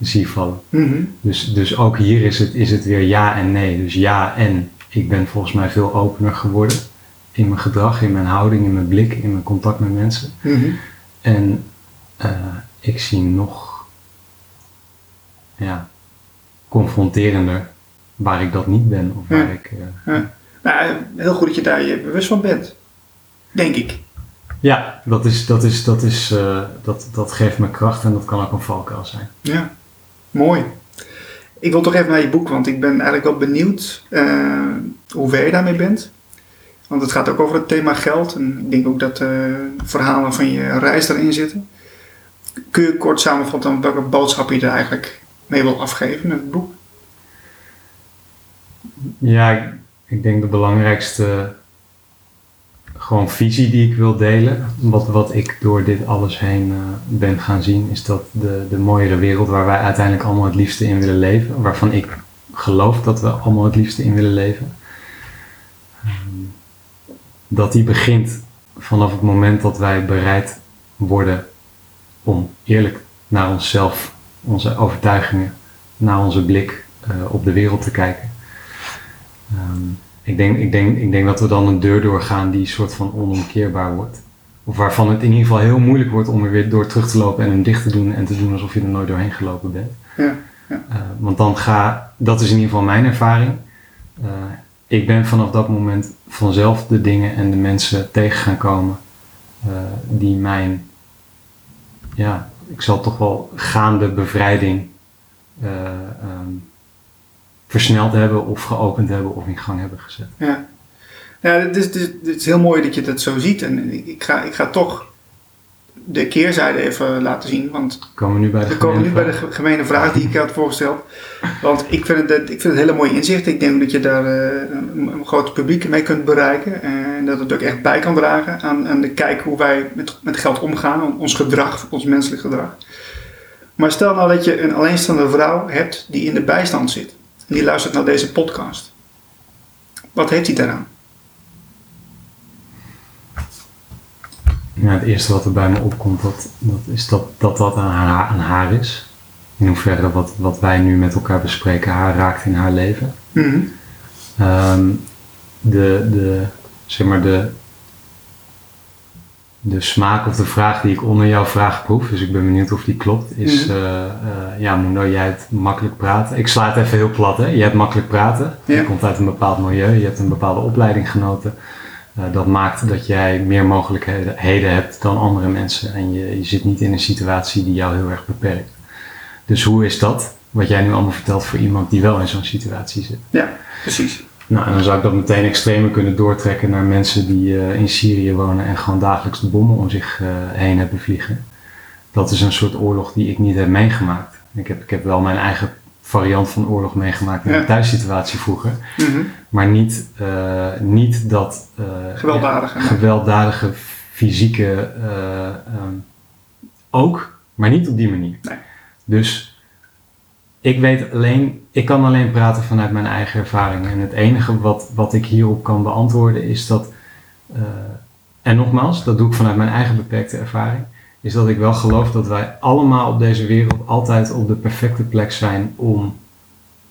zie vallen. Mm -hmm. dus, dus ook hier is het, is het weer ja en nee. Dus ja en ik ben volgens mij veel opener geworden in mijn gedrag, in mijn houding, in mijn blik, in mijn contact met mensen. Mhm. En uh, ik zie nog ja, confronterender waar ik dat niet ben. Of waar ik, uh, ja. Nou, heel goed dat je daar je bewust van bent. Denk ik. Ja, dat, is, dat, is, dat, is, uh, dat, dat geeft me kracht en dat kan ook een valkuil zijn. Ja, mooi. Ik wil toch even naar je boek, want ik ben eigenlijk wel benieuwd hoe ver je daarmee bent. Want het gaat ook over het thema geld. En ik denk ook dat uh, verhalen van je reis erin zitten. Kun je kort samenvatten welke boodschap je er eigenlijk mee wil afgeven met het boek? Ja, ik, denk de belangrijkste gewoon visie die ik wil delen. Wat, wat ik door dit alles heen uh, ben gaan zien, is dat de, de mooiere wereld waar wij uiteindelijk allemaal het liefste in willen leven, waarvan ik geloof dat we allemaal het liefste in willen leven, um, dat die begint vanaf het moment dat wij bereid worden om eerlijk naar onszelf, onze overtuigingen, naar onze blik uh, op de wereld te kijken. Um, ik denk, ik, denk, ik denk dat we dan een deur doorgaan die soort van onomkeerbaar wordt. Of waarvan het in ieder geval heel moeilijk wordt om er weer door terug te lopen en hem dicht te doen en te doen alsof je er nooit doorheen gelopen bent. Ja, ja. Uh, want dan ga, dat is in ieder geval mijn ervaring. Uh, ik ben vanaf dat moment vanzelf de dingen en de mensen tegen gaan komen uh, die mijn, ja, ik zal toch wel gaande bevrijding um, versneld hebben of geopend hebben of in gang hebben gezet. Ja, ja het, is, het, is, het is heel mooi dat je dat zo ziet. En ik ga, ik ga toch de keerzijde even laten zien. Want komen we nu bij de, we komen nu bij de gemene vraag die ik had voorgesteld. Want ik vind, het, ik vind het een hele mooie inzicht. Ik denk dat je daar een, een groot publiek mee kunt bereiken. En dat het ook echt bij kan dragen aan, aan de kijk hoe wij met, met geld omgaan. Ons gedrag, ons menselijk gedrag. Maar stel nou dat je een alleenstaande vrouw hebt die in de bijstand zit en die luistert naar deze podcast. Wat heeft hij daaraan? Ja, het eerste wat er bij me opkomt, dat, dat is dat dat, dat aan, haar, aan haar is. In hoeverre wat, wat wij nu met elkaar bespreken haar raakt in haar leven. Mm -hmm. um, de, de, zeg maar de, de smaak of de vraag die ik onder jouw vraag proef, dus ik ben benieuwd of die klopt, is: mm. uh, uh, ja, Mundo, jij hebt makkelijk praten. Ik sla het even heel plat, hè? Je hebt makkelijk praten. Ja. Je komt uit een bepaald milieu, je hebt een bepaalde opleiding genoten. Uh, dat maakt dat jij meer mogelijkheden hebt dan andere mensen en je, je zit niet in een situatie die jou heel erg beperkt. Dus hoe is dat, wat jij nu allemaal vertelt, voor iemand die wel in zo'n situatie zit? Ja, precies. Nou, en dan zou ik dat meteen extremer kunnen doortrekken naar mensen die uh, in Syrië wonen en gewoon dagelijks de bommen om zich uh, heen hebben vliegen. Dat is een soort oorlog die ik niet heb meegemaakt. Ik heb, ik heb wel mijn eigen variant van oorlog meegemaakt in ja. een thuissituatie vroeger. Mm -hmm. Maar niet, uh, niet dat gewelddadige, ja, gewelddadige fysieke um, ook, maar niet op die manier. Nee. Dus ik weet alleen, ik kan alleen praten vanuit mijn eigen ervaring. En het enige wat, wat ik hierop kan beantwoorden is dat, uh, en nogmaals, dat doe ik vanuit mijn eigen beperkte ervaring, is dat ik wel geloof dat wij allemaal op deze wereld altijd op de perfecte plek zijn om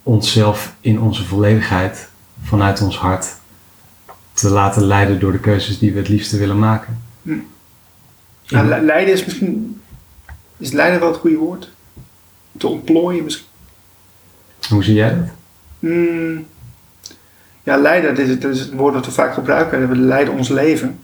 onszelf in onze volledigheid vanuit ons hart te laten leiden door de keuzes die we het liefste willen maken. Ja, leiden is misschien, is leiden wel het goede woord? Te ontplooien misschien? Hoe zie jij dat? Mm, ja, leiden, is, is het woord dat we vaak gebruiken. We leiden ons leven.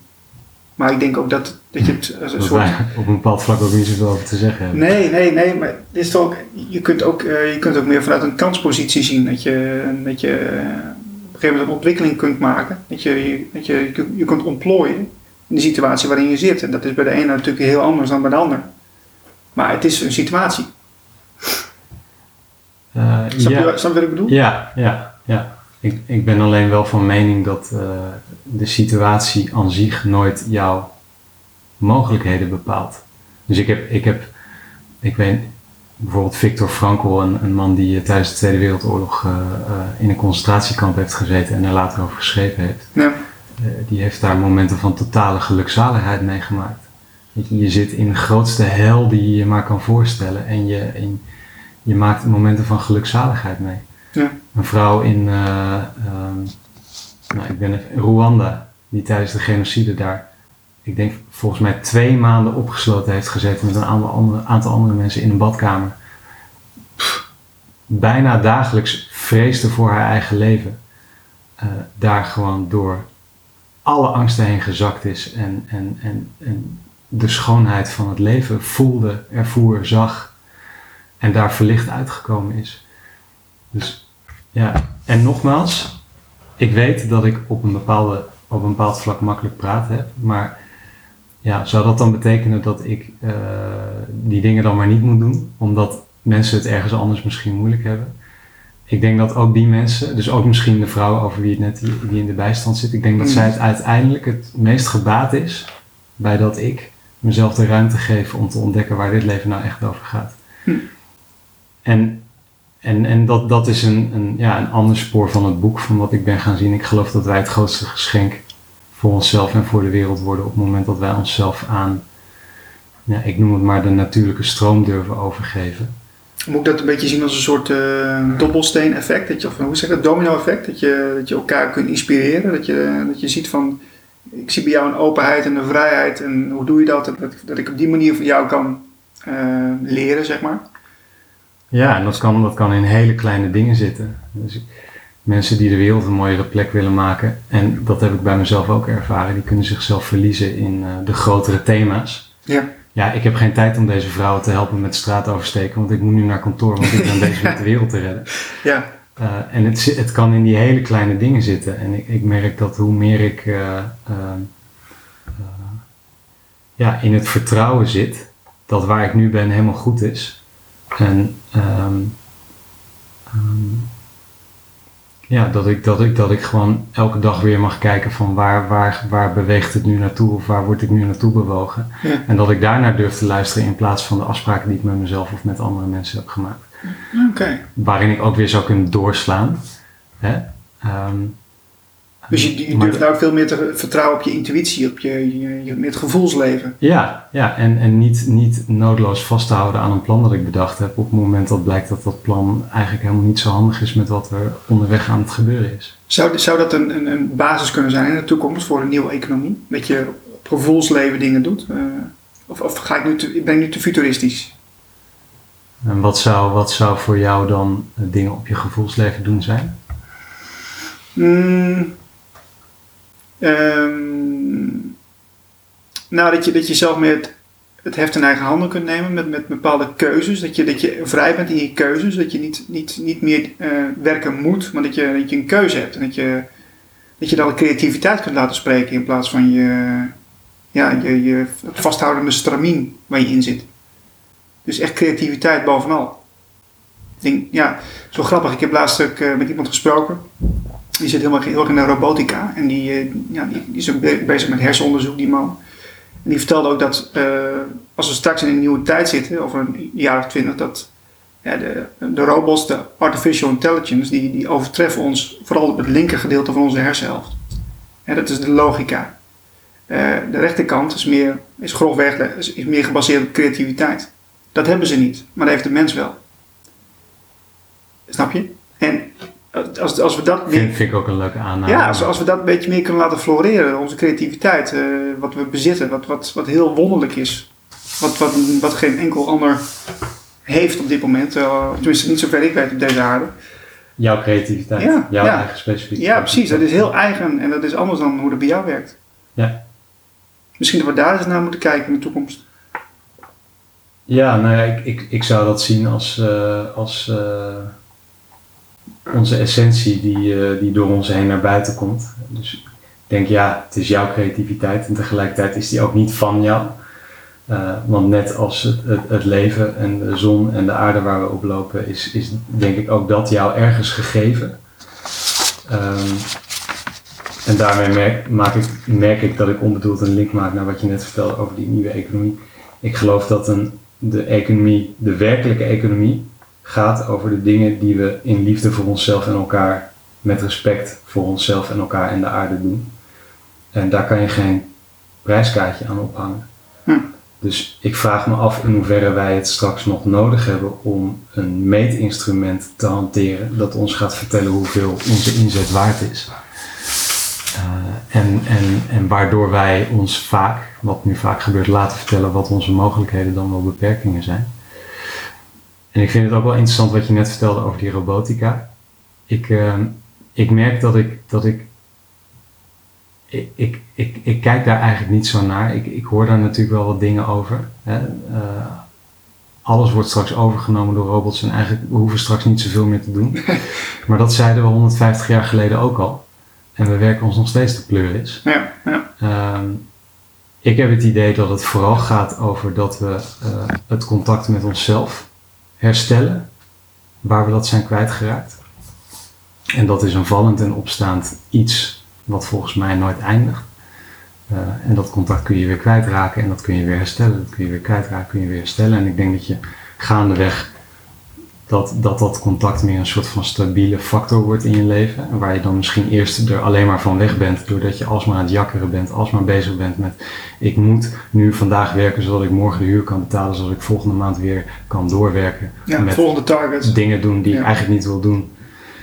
Maar ik denk ook dat, dat je het als een Dat soort... op een bepaald vlak ook niet zoveel over te zeggen hebben. Nee, nee, nee, maar het is ook, je, kunt ook, uh, je kunt ook meer vanuit een kanspositie zien. Dat je, dat je uh, op een gegeven moment een ontwikkeling kunt maken. Dat je, dat je, je, je kunt ontplooien in de situatie waarin je zit. En dat is bij de ene natuurlijk heel anders dan bij de ander. Maar het is een situatie. Uh, Snap, ja. je, snap wat ik bedoel? Ja, ja, ja. Ik, ik ben alleen wel van mening dat uh, de situatie aan zich nooit jouw mogelijkheden bepaalt. Dus ik heb, ik heb, ik weet bijvoorbeeld Victor Frankl, een, een man die tijdens de Tweede Wereldoorlog uh, in een concentratiekamp heeft gezeten en er later over geschreven heeft. Ja. die heeft daar momenten van totale gelukzaligheid meegemaakt. Je, je zit in de grootste hel die je je maar kan voorstellen en je, en je maakt momenten van gelukzaligheid mee. Ja. Een vrouw in, uh, um, nou, ik ben in Rwanda, die tijdens de genocide daar, ik denk volgens mij twee maanden opgesloten heeft gezeten met een aantal andere, aantal andere mensen in een badkamer. Pff, bijna dagelijks vreesde voor haar eigen leven. Uh, daar gewoon door alle angsten heen gezakt is en, en, en, en de schoonheid van het leven voelde, ervoer, zag en daar verlicht uitgekomen is. Dus ja, en nogmaals, ik weet dat ik op een, bepaalde, op een bepaald vlak makkelijk praten heb, maar ja, zou dat dan betekenen dat ik uh, die dingen dan maar niet moet doen, omdat mensen het ergens anders misschien moeilijk hebben? ik denk dat ook die mensen, dus ook misschien de vrouw over wie het net die, die in de bijstand zit, ik denk dat Mm. zij het uiteindelijk het meest gebaat is bij dat ik mezelf de ruimte geef om te ontdekken waar dit leven nou echt over gaat. Hm. En, en, en dat, dat is een, een, ja, een ander spoor van het boek, van wat ik ben gaan zien. Ik geloof dat wij het grootste geschenk voor onszelf en voor de wereld worden op het moment dat wij onszelf aan, ja, ik noem het maar de natuurlijke stroom durven overgeven. Moet ik dat een beetje zien als een soort eh, dobbelsteen effect? Dat je, of hoe zeg je dat, domino effect? Dat je, dat je elkaar kunt inspireren? Dat je, dat je ziet van, ik zie bij jou een openheid en een vrijheid. En hoe doe je dat? Dat, dat ik op die manier van jou kan eh, leren, zeg maar. Ja, en dat kan, dat kan in hele kleine dingen zitten. Dus mensen die de wereld een mooiere plek willen maken, en dat heb ik bij mezelf ook ervaren, die kunnen zichzelf verliezen in eh, de grotere thema's. Ja. Ja, ik heb geen tijd om deze vrouwen te helpen met straat oversteken, want ik moet nu naar kantoor, want ik ben bezig met de wereld te redden. Ja, Eh, en het, het kan in die hele kleine dingen zitten. En ik, ik merk dat hoe meer ik eh, eh, eh, ja, in het vertrouwen zit, dat waar ik nu ben helemaal goed is. En ehm, ehm, ja, dat ik, dat, ik, dat ik gewoon elke dag weer mag kijken van waar, waar, waar beweegt het nu naartoe of waar word ik nu naartoe bewogen. Ja. En dat ik daarnaar durf te luisteren in plaats van de afspraken die ik met mezelf of met andere mensen heb gemaakt oké. waarin ik ook weer zou kunnen doorslaan. Hè? Ehm, Dus je, je durft nou ook veel meer te vertrouwen op je intuïtie, op je, je, je, het gevoelsleven. Ja, ja en, en niet, niet noodloos vast te houden aan een plan dat ik bedacht heb op het moment dat blijkt dat dat plan eigenlijk helemaal niet zo handig is met wat er onderweg aan het gebeuren is. Zou, zou dat een, een, een basis kunnen zijn in de toekomst voor een nieuwe economie? Dat je op gevoelsleven dingen doet? Eh, of of ga ik nu te, ben ik nu te futuristisch? En wat zou, wat zou voor jou dan eh, dingen op je gevoelsleven doen zijn? Mm, ehm, nou, dat je, dat je zelf meer het, het heft in eigen handen kunt nemen met, met bepaalde keuzes. Dat je, dat je vrij bent in je keuzes. Dat je niet, niet, niet meer eh, werken moet, maar dat je, dat je een keuze hebt. En dat je, dat je dan creativiteit kunt laten spreken in plaats van je, ja, je, je vasthoudende stramien waar je in zit. Dus echt creativiteit bovenal. Ik denk, ja, zo grappig. Ik heb laatst ook eh, met iemand gesproken. Die zit helemaal heel erg in de robotica. En die, eh, ja, die, is ook be- bezig met hersenonderzoek, die man. En die vertelde ook dat eh, als we straks in een nieuwe tijd zitten, over een jaar of twintig, dat ja, de, de robots, de artificial intelligence, die, die overtreffen ons vooral op het linker gedeelte van onze hersenhelft. Ja, dat is de logica. Eh, de rechterkant is, meer, is grofweg is, is meer gebaseerd op creativiteit. Dat hebben ze niet, maar dat heeft de mens wel. Snap je? En als, als we dat meer Vind, vind ik ook een leuke aanname. ja, als, als we dat een beetje meer kunnen laten floreren, onze creativiteit, eh, wat we bezitten, wat, wat, wat heel wonderlijk is. Wat, wat, wat geen enkel ander heeft op dit moment, eh, tenminste niet zover ik weet op deze aarde. Jouw creativiteit, Ja, jouw ja. eigen specifieke Ja, precies, dat is heel eigen en dat is anders dan hoe dat bij jou werkt. Ja. Misschien dat we daar eens naar moeten kijken in de toekomst. Ja, nou ja, ik, ik, ik zou dat zien als, eh, als eh, onze essentie die, eh, die door ons heen naar buiten komt. Dus ik denk, ja, het is jouw creativiteit en tegelijkertijd is die ook niet van jou. Eh, want net als het, het, leven en de zon en de aarde waar we op lopen, is, is denk ik ook dat jou ergens gegeven. Ehm, en daarmee merk, maak ik, merk ik dat ik onbedoeld een link maak naar wat je net vertelde over die nieuwe economie. Ik geloof dat een, de economie, de werkelijke economie, gaat over de dingen die we in liefde voor onszelf en elkaar, met respect voor onszelf en elkaar en de aarde doen. En daar kan je geen prijskaartje aan ophangen. Hm. Dus ik vraag me af in hoeverre wij het straks nog nodig hebben om een meetinstrument te hanteren dat ons gaat vertellen hoeveel onze inzet waard is. Eh, en, en, en waardoor wij ons vaak, wat nu vaak gebeurt, laten vertellen wat onze mogelijkheden dan wel beperkingen zijn. En ik vind het ook wel interessant wat je net vertelde over die robotica. Ik, eh, ik merk dat ik, dat ik ik, ik, ik, ik kijk daar eigenlijk niet zo naar. Ik, ik hoor daar natuurlijk wel wat dingen over. Hè. Eh, alles wordt straks overgenomen door robots en eigenlijk we hoeven straks niet zoveel meer te doen. maar dat zeiden we 150 jaar geleden ook al. En we werken ons nog steeds de pleur is. Ja, ja. Ehm, ik heb het idee dat het vooral gaat over dat we eh, het contact met onszelf herstellen, waar we dat zijn kwijtgeraakt. En dat is een vallend en opstaand iets wat volgens mij nooit eindigt. Uh, en dat contact kun je weer kwijtraken en dat kun je weer herstellen. Dat kun je weer kwijtraken, kun je weer herstellen. En ik denk dat je gaandeweg dat, dat dat contact meer een soort van stabiele factor wordt in je leven. En waar je dan misschien eerst er alleen maar van weg bent, doordat je alsmaar aan het jakkeren bent, alsmaar bezig bent met ik moet nu vandaag werken zodat ik morgen de huur kan betalen, zodat ik volgende maand weer kan doorwerken. Ja, met volgende target. Dingen doen die ik eigenlijk niet wil doen.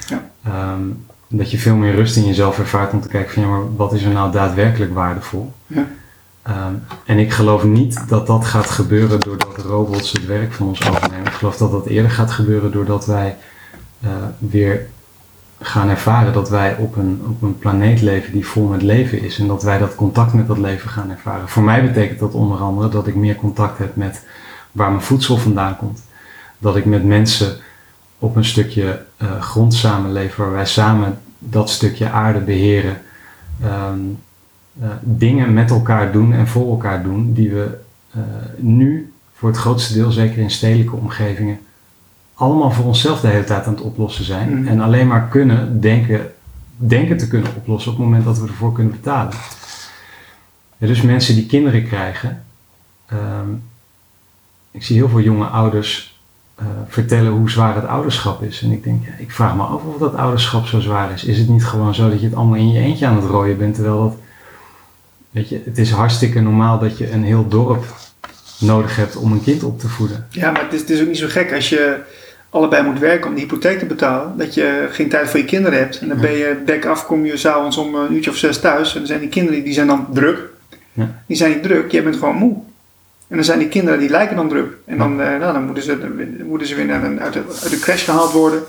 Ja. Ehm, dat je veel meer rust in jezelf ervaart om te kijken van ja, maar wat is er nou daadwerkelijk waardevol? Ja. Ehm, en ik geloof niet dat dat gaat gebeuren doordat robots het werk van ons overnemen. Ik geloof dat dat eerder gaat gebeuren doordat wij uh, weer gaan ervaren dat wij op een, op een planeet leven die vol met leven is. En dat wij dat contact met dat leven gaan ervaren. Voor mij betekent dat onder andere dat ik meer contact heb met waar mijn voedsel vandaan komt. Dat ik met mensen op een stukje uh, grond samenleef waar wij samen dat stukje aarde beheren. Um, uh, dingen met elkaar doen en voor elkaar doen die we uh, nu voor het grootste deel, zeker in stedelijke omgevingen, allemaal voor onszelf de hele tijd aan het oplossen zijn. Mhm. En alleen maar kunnen denken, denken te kunnen oplossen op het moment dat we ervoor kunnen betalen. Ja, dus mensen die kinderen krijgen. Um, ik zie heel veel jonge ouders uh, vertellen hoe zwaar het ouderschap is. En ik denk, ja, ik vraag me af of dat ouderschap zo zwaar is. Is het niet gewoon zo dat je het allemaal in je eentje aan het rooien bent, terwijl dat Weet je, het is hartstikke normaal dat je een heel dorp nodig hebt om een kind op te voeden. Ja, maar het is, het is ook niet zo gek als je allebei moet werken om de hypotheek te betalen. Dat je geen tijd voor je kinderen hebt. En dan ben je bek af, kom je s'avonds om een uurtje of zes thuis. En dan zijn die kinderen die zijn dan druk. Ja. Die zijn niet druk, jij bent gewoon moe. En dan zijn die kinderen die lijken dan druk. En dan, uh, nou, dan, moeten, ze, dan moeten ze weer naar een, uit, de, uit de crash gehaald worden.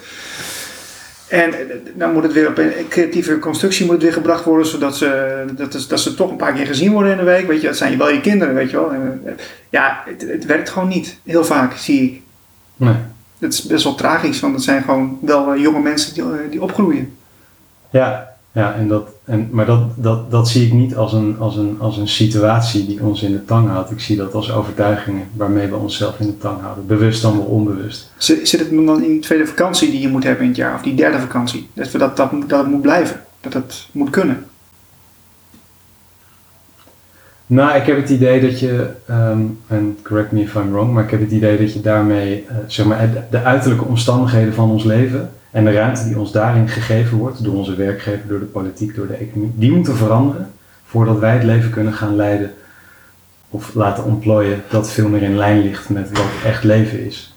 En dan moet het weer op een creatieve constructie moet het weer gebracht worden, zodat ze, dat, is, dat ze toch een paar keer gezien worden in de week. Weet je, dat zijn wel je kinderen, weet je wel. En, ja, het, het, werkt gewoon niet. Heel vaak zie ik. Nee. Het is best wel tragisch, want het zijn gewoon wel jonge mensen die, die opgroeien. Ja, ja en dat, en, maar dat, dat, dat zie ik niet als een, als, een, als een situatie die ons in de tang houdt. Ik zie dat als overtuigingen waarmee we onszelf in de tang houden. Bewust dan wel onbewust. Zit het dan in de tweede vakantie die je moet hebben in het jaar, of die derde vakantie? Dat, we dat, dat, dat het moet blijven, dat het moet kunnen. Nou, ik heb het idee dat je, um, en correct me if I'm wrong, maar ik heb het idee dat je daarmee, uh, zeg maar, de uiterlijke omstandigheden van ons leven en de ruimte die ons daarin gegeven wordt, door onze werkgever, door de politiek, door de economie, die moeten veranderen voordat wij het leven kunnen gaan leiden of laten ontplooien dat veel meer in lijn ligt met wat echt leven is.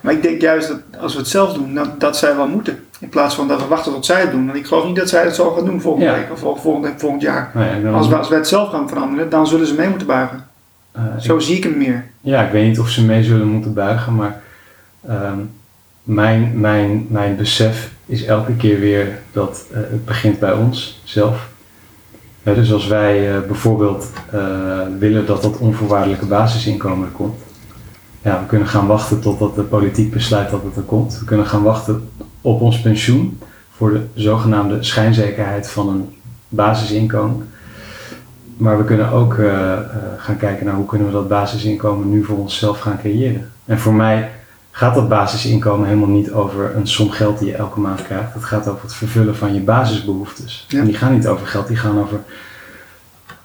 Maar ik denk juist dat als we het zelf doen, dat, dat zij wel moeten. In plaats van dat we wachten tot zij het doen. Want ik geloof niet dat zij het zo gaan doen volgende Ja. week of volgend, volgend jaar. Nou Als we, als we het zelf gaan veranderen, dan zullen ze mee moeten buigen. eh, Zo zie ik hem meer. Ja, ik weet niet of ze mee zullen moeten buigen, maar ehm, mijn, mijn, mijn besef is elke keer weer dat eh, het begint bij ons zelf. Dus als wij eh, bijvoorbeeld eh, willen dat dat onvoorwaardelijke basisinkomen er komt, ja, we kunnen gaan wachten totdat de politiek besluit dat het er komt. We kunnen gaan wachten op ons pensioen voor de zogenaamde schijnzekerheid van een basisinkomen. Maar we kunnen ook gaan kijken naar hoe kunnen we dat basisinkomen nu voor onszelf gaan creëren. En voor mij gaat dat basisinkomen helemaal niet over een som geld die je elke maand krijgt. Het gaat over het vervullen van je basisbehoeftes. Ja. En die gaan niet over geld, die gaan over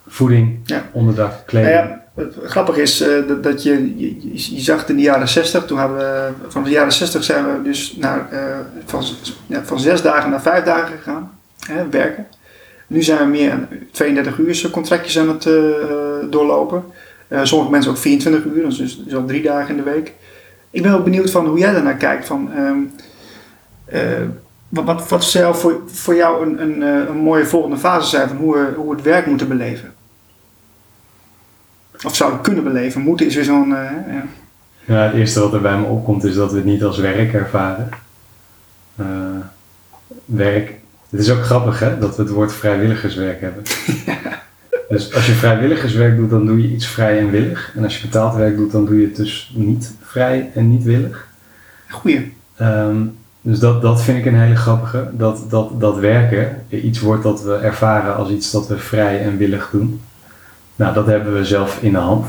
voeding, Ja. onderdak, kleding. Nou ja, het grappige is eh, dat, dat je, je, je zag het in de jaren 60, toen hadden we, van de jaren 60 zijn we dus naar, eh, van, ja, van zes dagen naar vijf dagen gegaan, hè, werken. Nu zijn we meer aan 32 uur contractjes aan het eh, doorlopen. Sommige mensen ook 24 uur, dus, dus dus al drie dagen in de week. Ik ben ook benieuwd van hoe jij daarnaar kijkt. Van, ehm, eh, wat, wat, wat zou voor, voor jou een, een, eh, een mooie volgende fase zijn van hoe we, hoe we het werk moeten beleven? Of zouden kunnen beleven. Moeten is weer zo'n. eh, ja. Ja, het eerste wat er bij me opkomt is dat we het niet als werk ervaren. Werk. Het is ook grappig hè, dat we het woord vrijwilligerswerk hebben. Dus als je vrijwilligerswerk doet, dan doe je iets vrij en willig. En als je betaald werk doet, dan doe je het dus niet vrij en niet willig. Goeie. Ehm, dus dat, dat vind ik een hele grappige. Dat, dat, dat werken iets wordt dat we ervaren als iets dat we vrij en willig doen. Nou, dat hebben we zelf in de hand.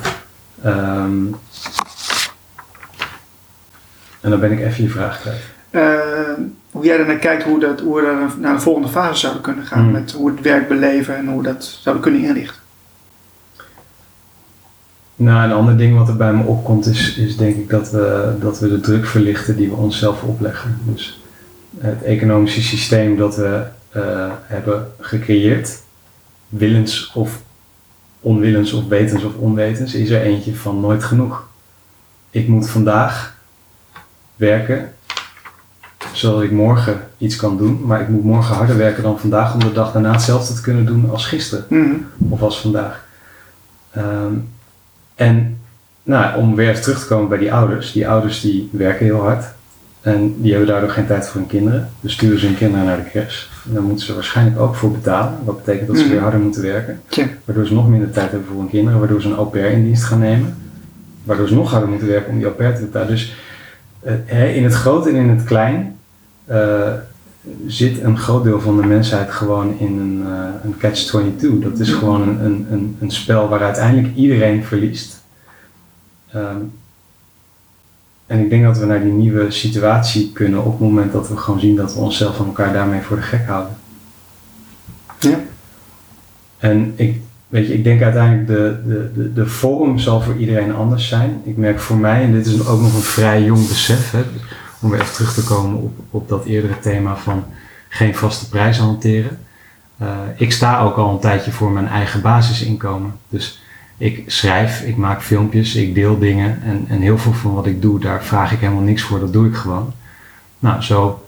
Ehm, en dan ben ik even je vraag kwijt. Hoe jij naar kijkt hoe, dat, hoe we naar de volgende fase zouden kunnen gaan. Mm. Met hoe het werk beleven en hoe we dat zouden kunnen inrichten. Nou, een ander ding wat er bij me opkomt is, is denk ik dat we, dat we de druk verlichten die we onszelf opleggen. Dus het economische systeem dat we uh, hebben gecreëerd, willens of onwillens of wetens of onwetens, is er eentje van nooit genoeg. Ik moet vandaag werken zodat ik morgen iets kan doen, maar ik moet morgen harder werken dan vandaag om de dag daarna hetzelfde te kunnen doen als gisteren mm. of als vandaag. Um, en nou, om weer terug te komen bij die ouders. Die ouders die werken heel hard. En die hebben daardoor geen tijd voor hun kinderen. Dus sturen ze hun kinderen naar de crash. En daar moeten ze waarschijnlijk ook voor betalen. Wat betekent dat ze Mhm. weer harder moeten werken. Waardoor ze nog minder tijd hebben voor hun kinderen. Waardoor ze een au pair in dienst gaan nemen. Waardoor ze nog harder moeten werken om die au pair te betalen. Dus eh, in het groot en in het klein zit een groot deel van de mensheid gewoon in een, eh, een catch-22. Dat is gewoon een, een, een, een spel waar uiteindelijk iedereen verliest. Ehm, en ik denk dat we naar die nieuwe situatie kunnen op het moment dat we gewoon zien dat we onszelf en elkaar daarmee voor de gek houden. Ja. En ik, weet je, ik denk uiteindelijk de, de, de, de vorm zal voor iedereen anders zijn. Ik merk voor mij, en dit is ook nog een vrij jong besef, hè, om weer even terug te komen op, op dat eerdere thema van geen vaste prijzen hanteren. Uh, ik sta ook al een tijdje voor mijn eigen basisinkomen. Dus ik schrijf, ik maak filmpjes, ik deel dingen en, en heel veel van wat ik doe, daar vraag ik helemaal niks voor, dat doe ik gewoon. Nou, zo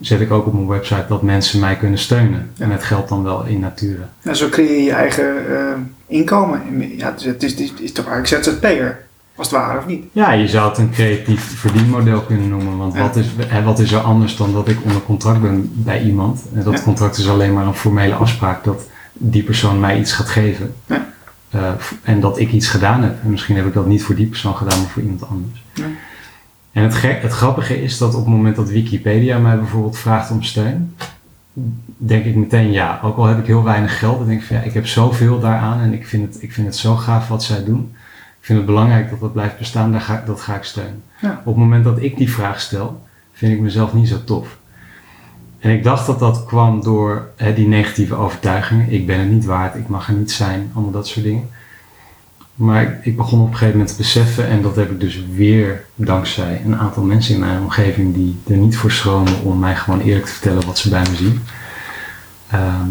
zet ik ook op mijn website dat mensen mij kunnen steunen. En het geldt dan wel in nature. Nou, zo creëer je je eigen eh, inkomen. Ja, het is, het is, het is, het is toch eigenlijk ZZP'er, als het ware, of niet? Ja, je zou het een creatief verdienmodel kunnen noemen. Want Ja. wat, is, hè, wat is er anders dan dat ik onder contract ben bij iemand? En dat Ja. contract is alleen maar een formele afspraak dat die persoon mij iets gaat geven. Ja. Eh, en dat ik iets gedaan heb. En misschien heb ik dat niet voor die persoon gedaan, maar voor iemand anders. Ja. En het, gek, het grappige is dat op het moment dat Wikipedia mij bijvoorbeeld vraagt om steun, denk ik meteen ja. Ook al heb ik heel weinig geld, dan denk ik van ja, ik heb zoveel daaraan en ik vind het, ik vind het zo gaaf wat zij doen. Ik vind het belangrijk dat dat blijft bestaan, daar ga, dat ga ik steunen. Ja. Op het moment dat ik die vraag stel, vind ik mezelf niet zo tof. En ik dacht dat dat kwam door hè, die negatieve overtuigingen. Ik ben het niet waard, ik mag er niet zijn, allemaal dat soort dingen. Maar ik, ik begon op een gegeven moment te beseffen, en dat heb ik dus weer dankzij een aantal mensen in mijn omgeving die er niet voor schromen om mij gewoon eerlijk te vertellen wat ze bij me zien. Ehm,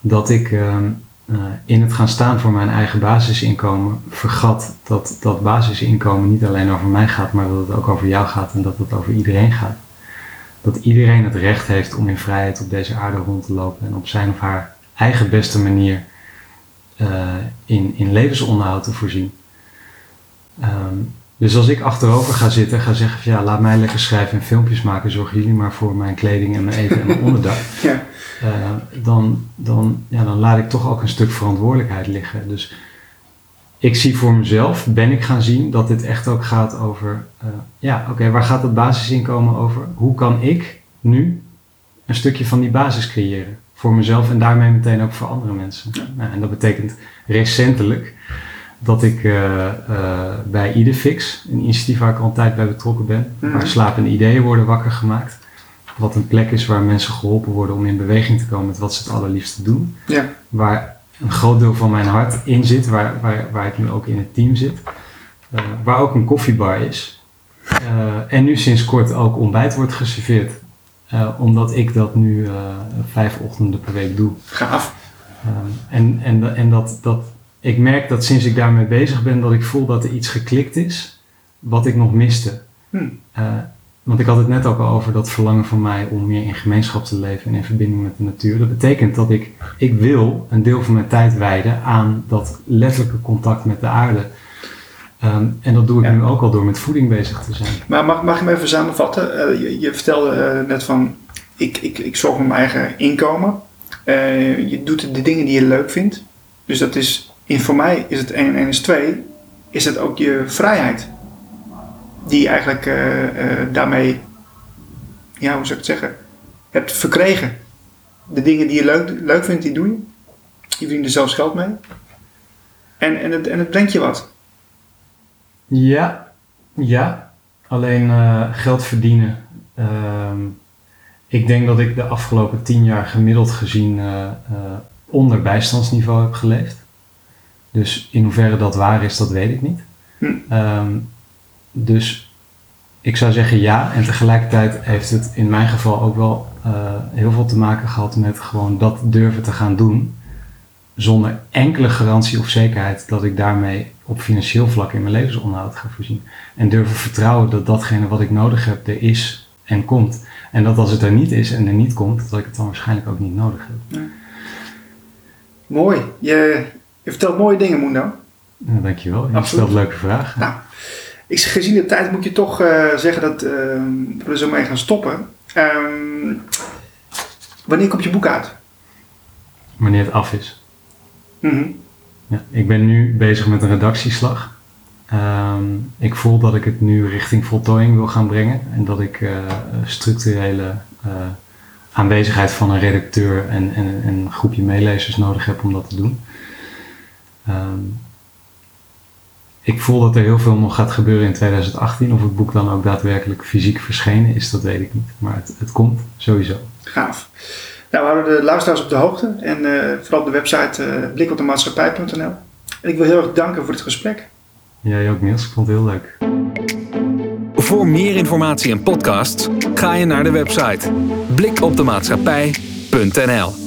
dat ik ehm, eh, in het gaan staan voor mijn eigen basisinkomen vergat dat dat basisinkomen niet alleen over mij gaat, maar dat het ook over jou gaat en dat het over iedereen gaat. Dat iedereen het recht heeft om in vrijheid op deze aarde rond te lopen en op zijn of haar eigen beste manier eh, in, in levensonderhoud te voorzien. Ehm, dus als ik achterover ga zitten en ga zeggen van ja, laat mij lekker schrijven en filmpjes maken, zorgen jullie maar voor mijn kleding en mijn eten en mijn onderdak. Ja. Eh, dan, dan, ja, dan laat ik toch ook een stuk verantwoordelijkheid liggen. Dus ik zie voor mezelf, ben ik gaan zien dat dit echt ook gaat over, eh, ja, oké, waar gaat het basisinkomen over? Hoe kan ik nu een stukje van die basis creëren? Voor mezelf en daarmee meteen ook voor andere mensen. Nou, en dat betekent recentelijk dat ik eh, bij Idefix, een initiatief waar ik al een tijd bij betrokken ben, Mhm. waar slapende ideeën worden wakker gemaakt. Wat een plek is waar mensen geholpen worden om in beweging te komen met wat ze het allerliefste doen. Ja. Waar een groot deel van mijn hart in zit, waar, waar, waar ik nu ook in het team zit. Eh, waar ook een koffiebar is. Eh, en nu sinds kort ook ontbijt wordt geserveerd. Eh, omdat ik dat nu vijf ochtenden per week doe. Gaaf. En en, en dat, dat, ik merk dat sinds ik daarmee bezig ben, dat ik voel dat er iets geklikt is wat ik nog miste. Hm. Want ik had het net ook al over dat verlangen van mij om meer in gemeenschap te leven en in verbinding met de natuur. Dat betekent dat ik, ik wil een deel van mijn tijd wijden aan dat letterlijke contact met de aarde. Ehm, en dat doe ik Ja. nu ook al door met voeding bezig te zijn. Maar mag, mag ik hem even samenvatten? Eh, je, je vertelde eh, net van, ik, ik, ik zorg voor mijn eigen inkomen. Eh, je doet de dingen die je leuk vindt. Dus dat is, in, voor mij is het 1 en 1 is 2, is het ook je vrijheid. Die je eigenlijk eh, eh, daarmee, ja hoe zou ik het zeggen, hebt verkregen. De dingen die je leuk, leuk vindt, die doe je. Je verdient er zelfs geld mee. En, en, het, en het brengt je wat. Ja, ja, alleen eh, geld verdienen. Ehm, ik denk dat ik de afgelopen tien jaar gemiddeld gezien onder bijstandsniveau heb geleefd. Dus in hoeverre dat waar is, dat weet ik niet. Hm. Ehm, dus ik zou zeggen ja. En tegelijkertijd heeft het in mijn geval ook wel eh, heel veel te maken gehad met gewoon dat durven te gaan doen. Zonder enkele garantie of zekerheid dat ik daarmee op financieel vlak in mijn levensonderhoud ga voorzien. En durven vertrouwen dat datgene wat ik nodig heb er is en komt. En dat als het er niet is en er niet komt, dat ik het dan waarschijnlijk ook niet nodig heb. Mooi. Je, je vertelt mooie dingen, Mundo. Nou, dankjewel. Je Absoluut. stelt leuke vragen. Nou, ik, gezien de tijd moet je toch eh, zeggen dat eh, we er zo mee gaan stoppen. Ehm, wanneer komt je boek uit? Wanneer het af is. Mhm. Ja, ik ben nu bezig met een redactieslag. Ehm, ik voel dat ik het nu richting voltooiing wil gaan brengen. En dat ik eh, structurele aanwezigheid van een redacteur en, en, en een groepje meelezers nodig heb om dat te doen. Ehm, ik voel dat er heel veel nog gaat gebeuren in 2018. Of het boek dan ook daadwerkelijk fysiek verschenen is, dat weet ik niet. Maar het, het komt sowieso. Gaaf. Nou, we houden de luisteraars op de hoogte. En eh, vooral op de website uh, blikopdemaatschappij.nl. En ik wil heel erg danken voor dit gesprek. Jij ook Niels, ik vond het heel leuk. Voor meer informatie en podcasts ga je naar de website blikopdemaatschappij.nl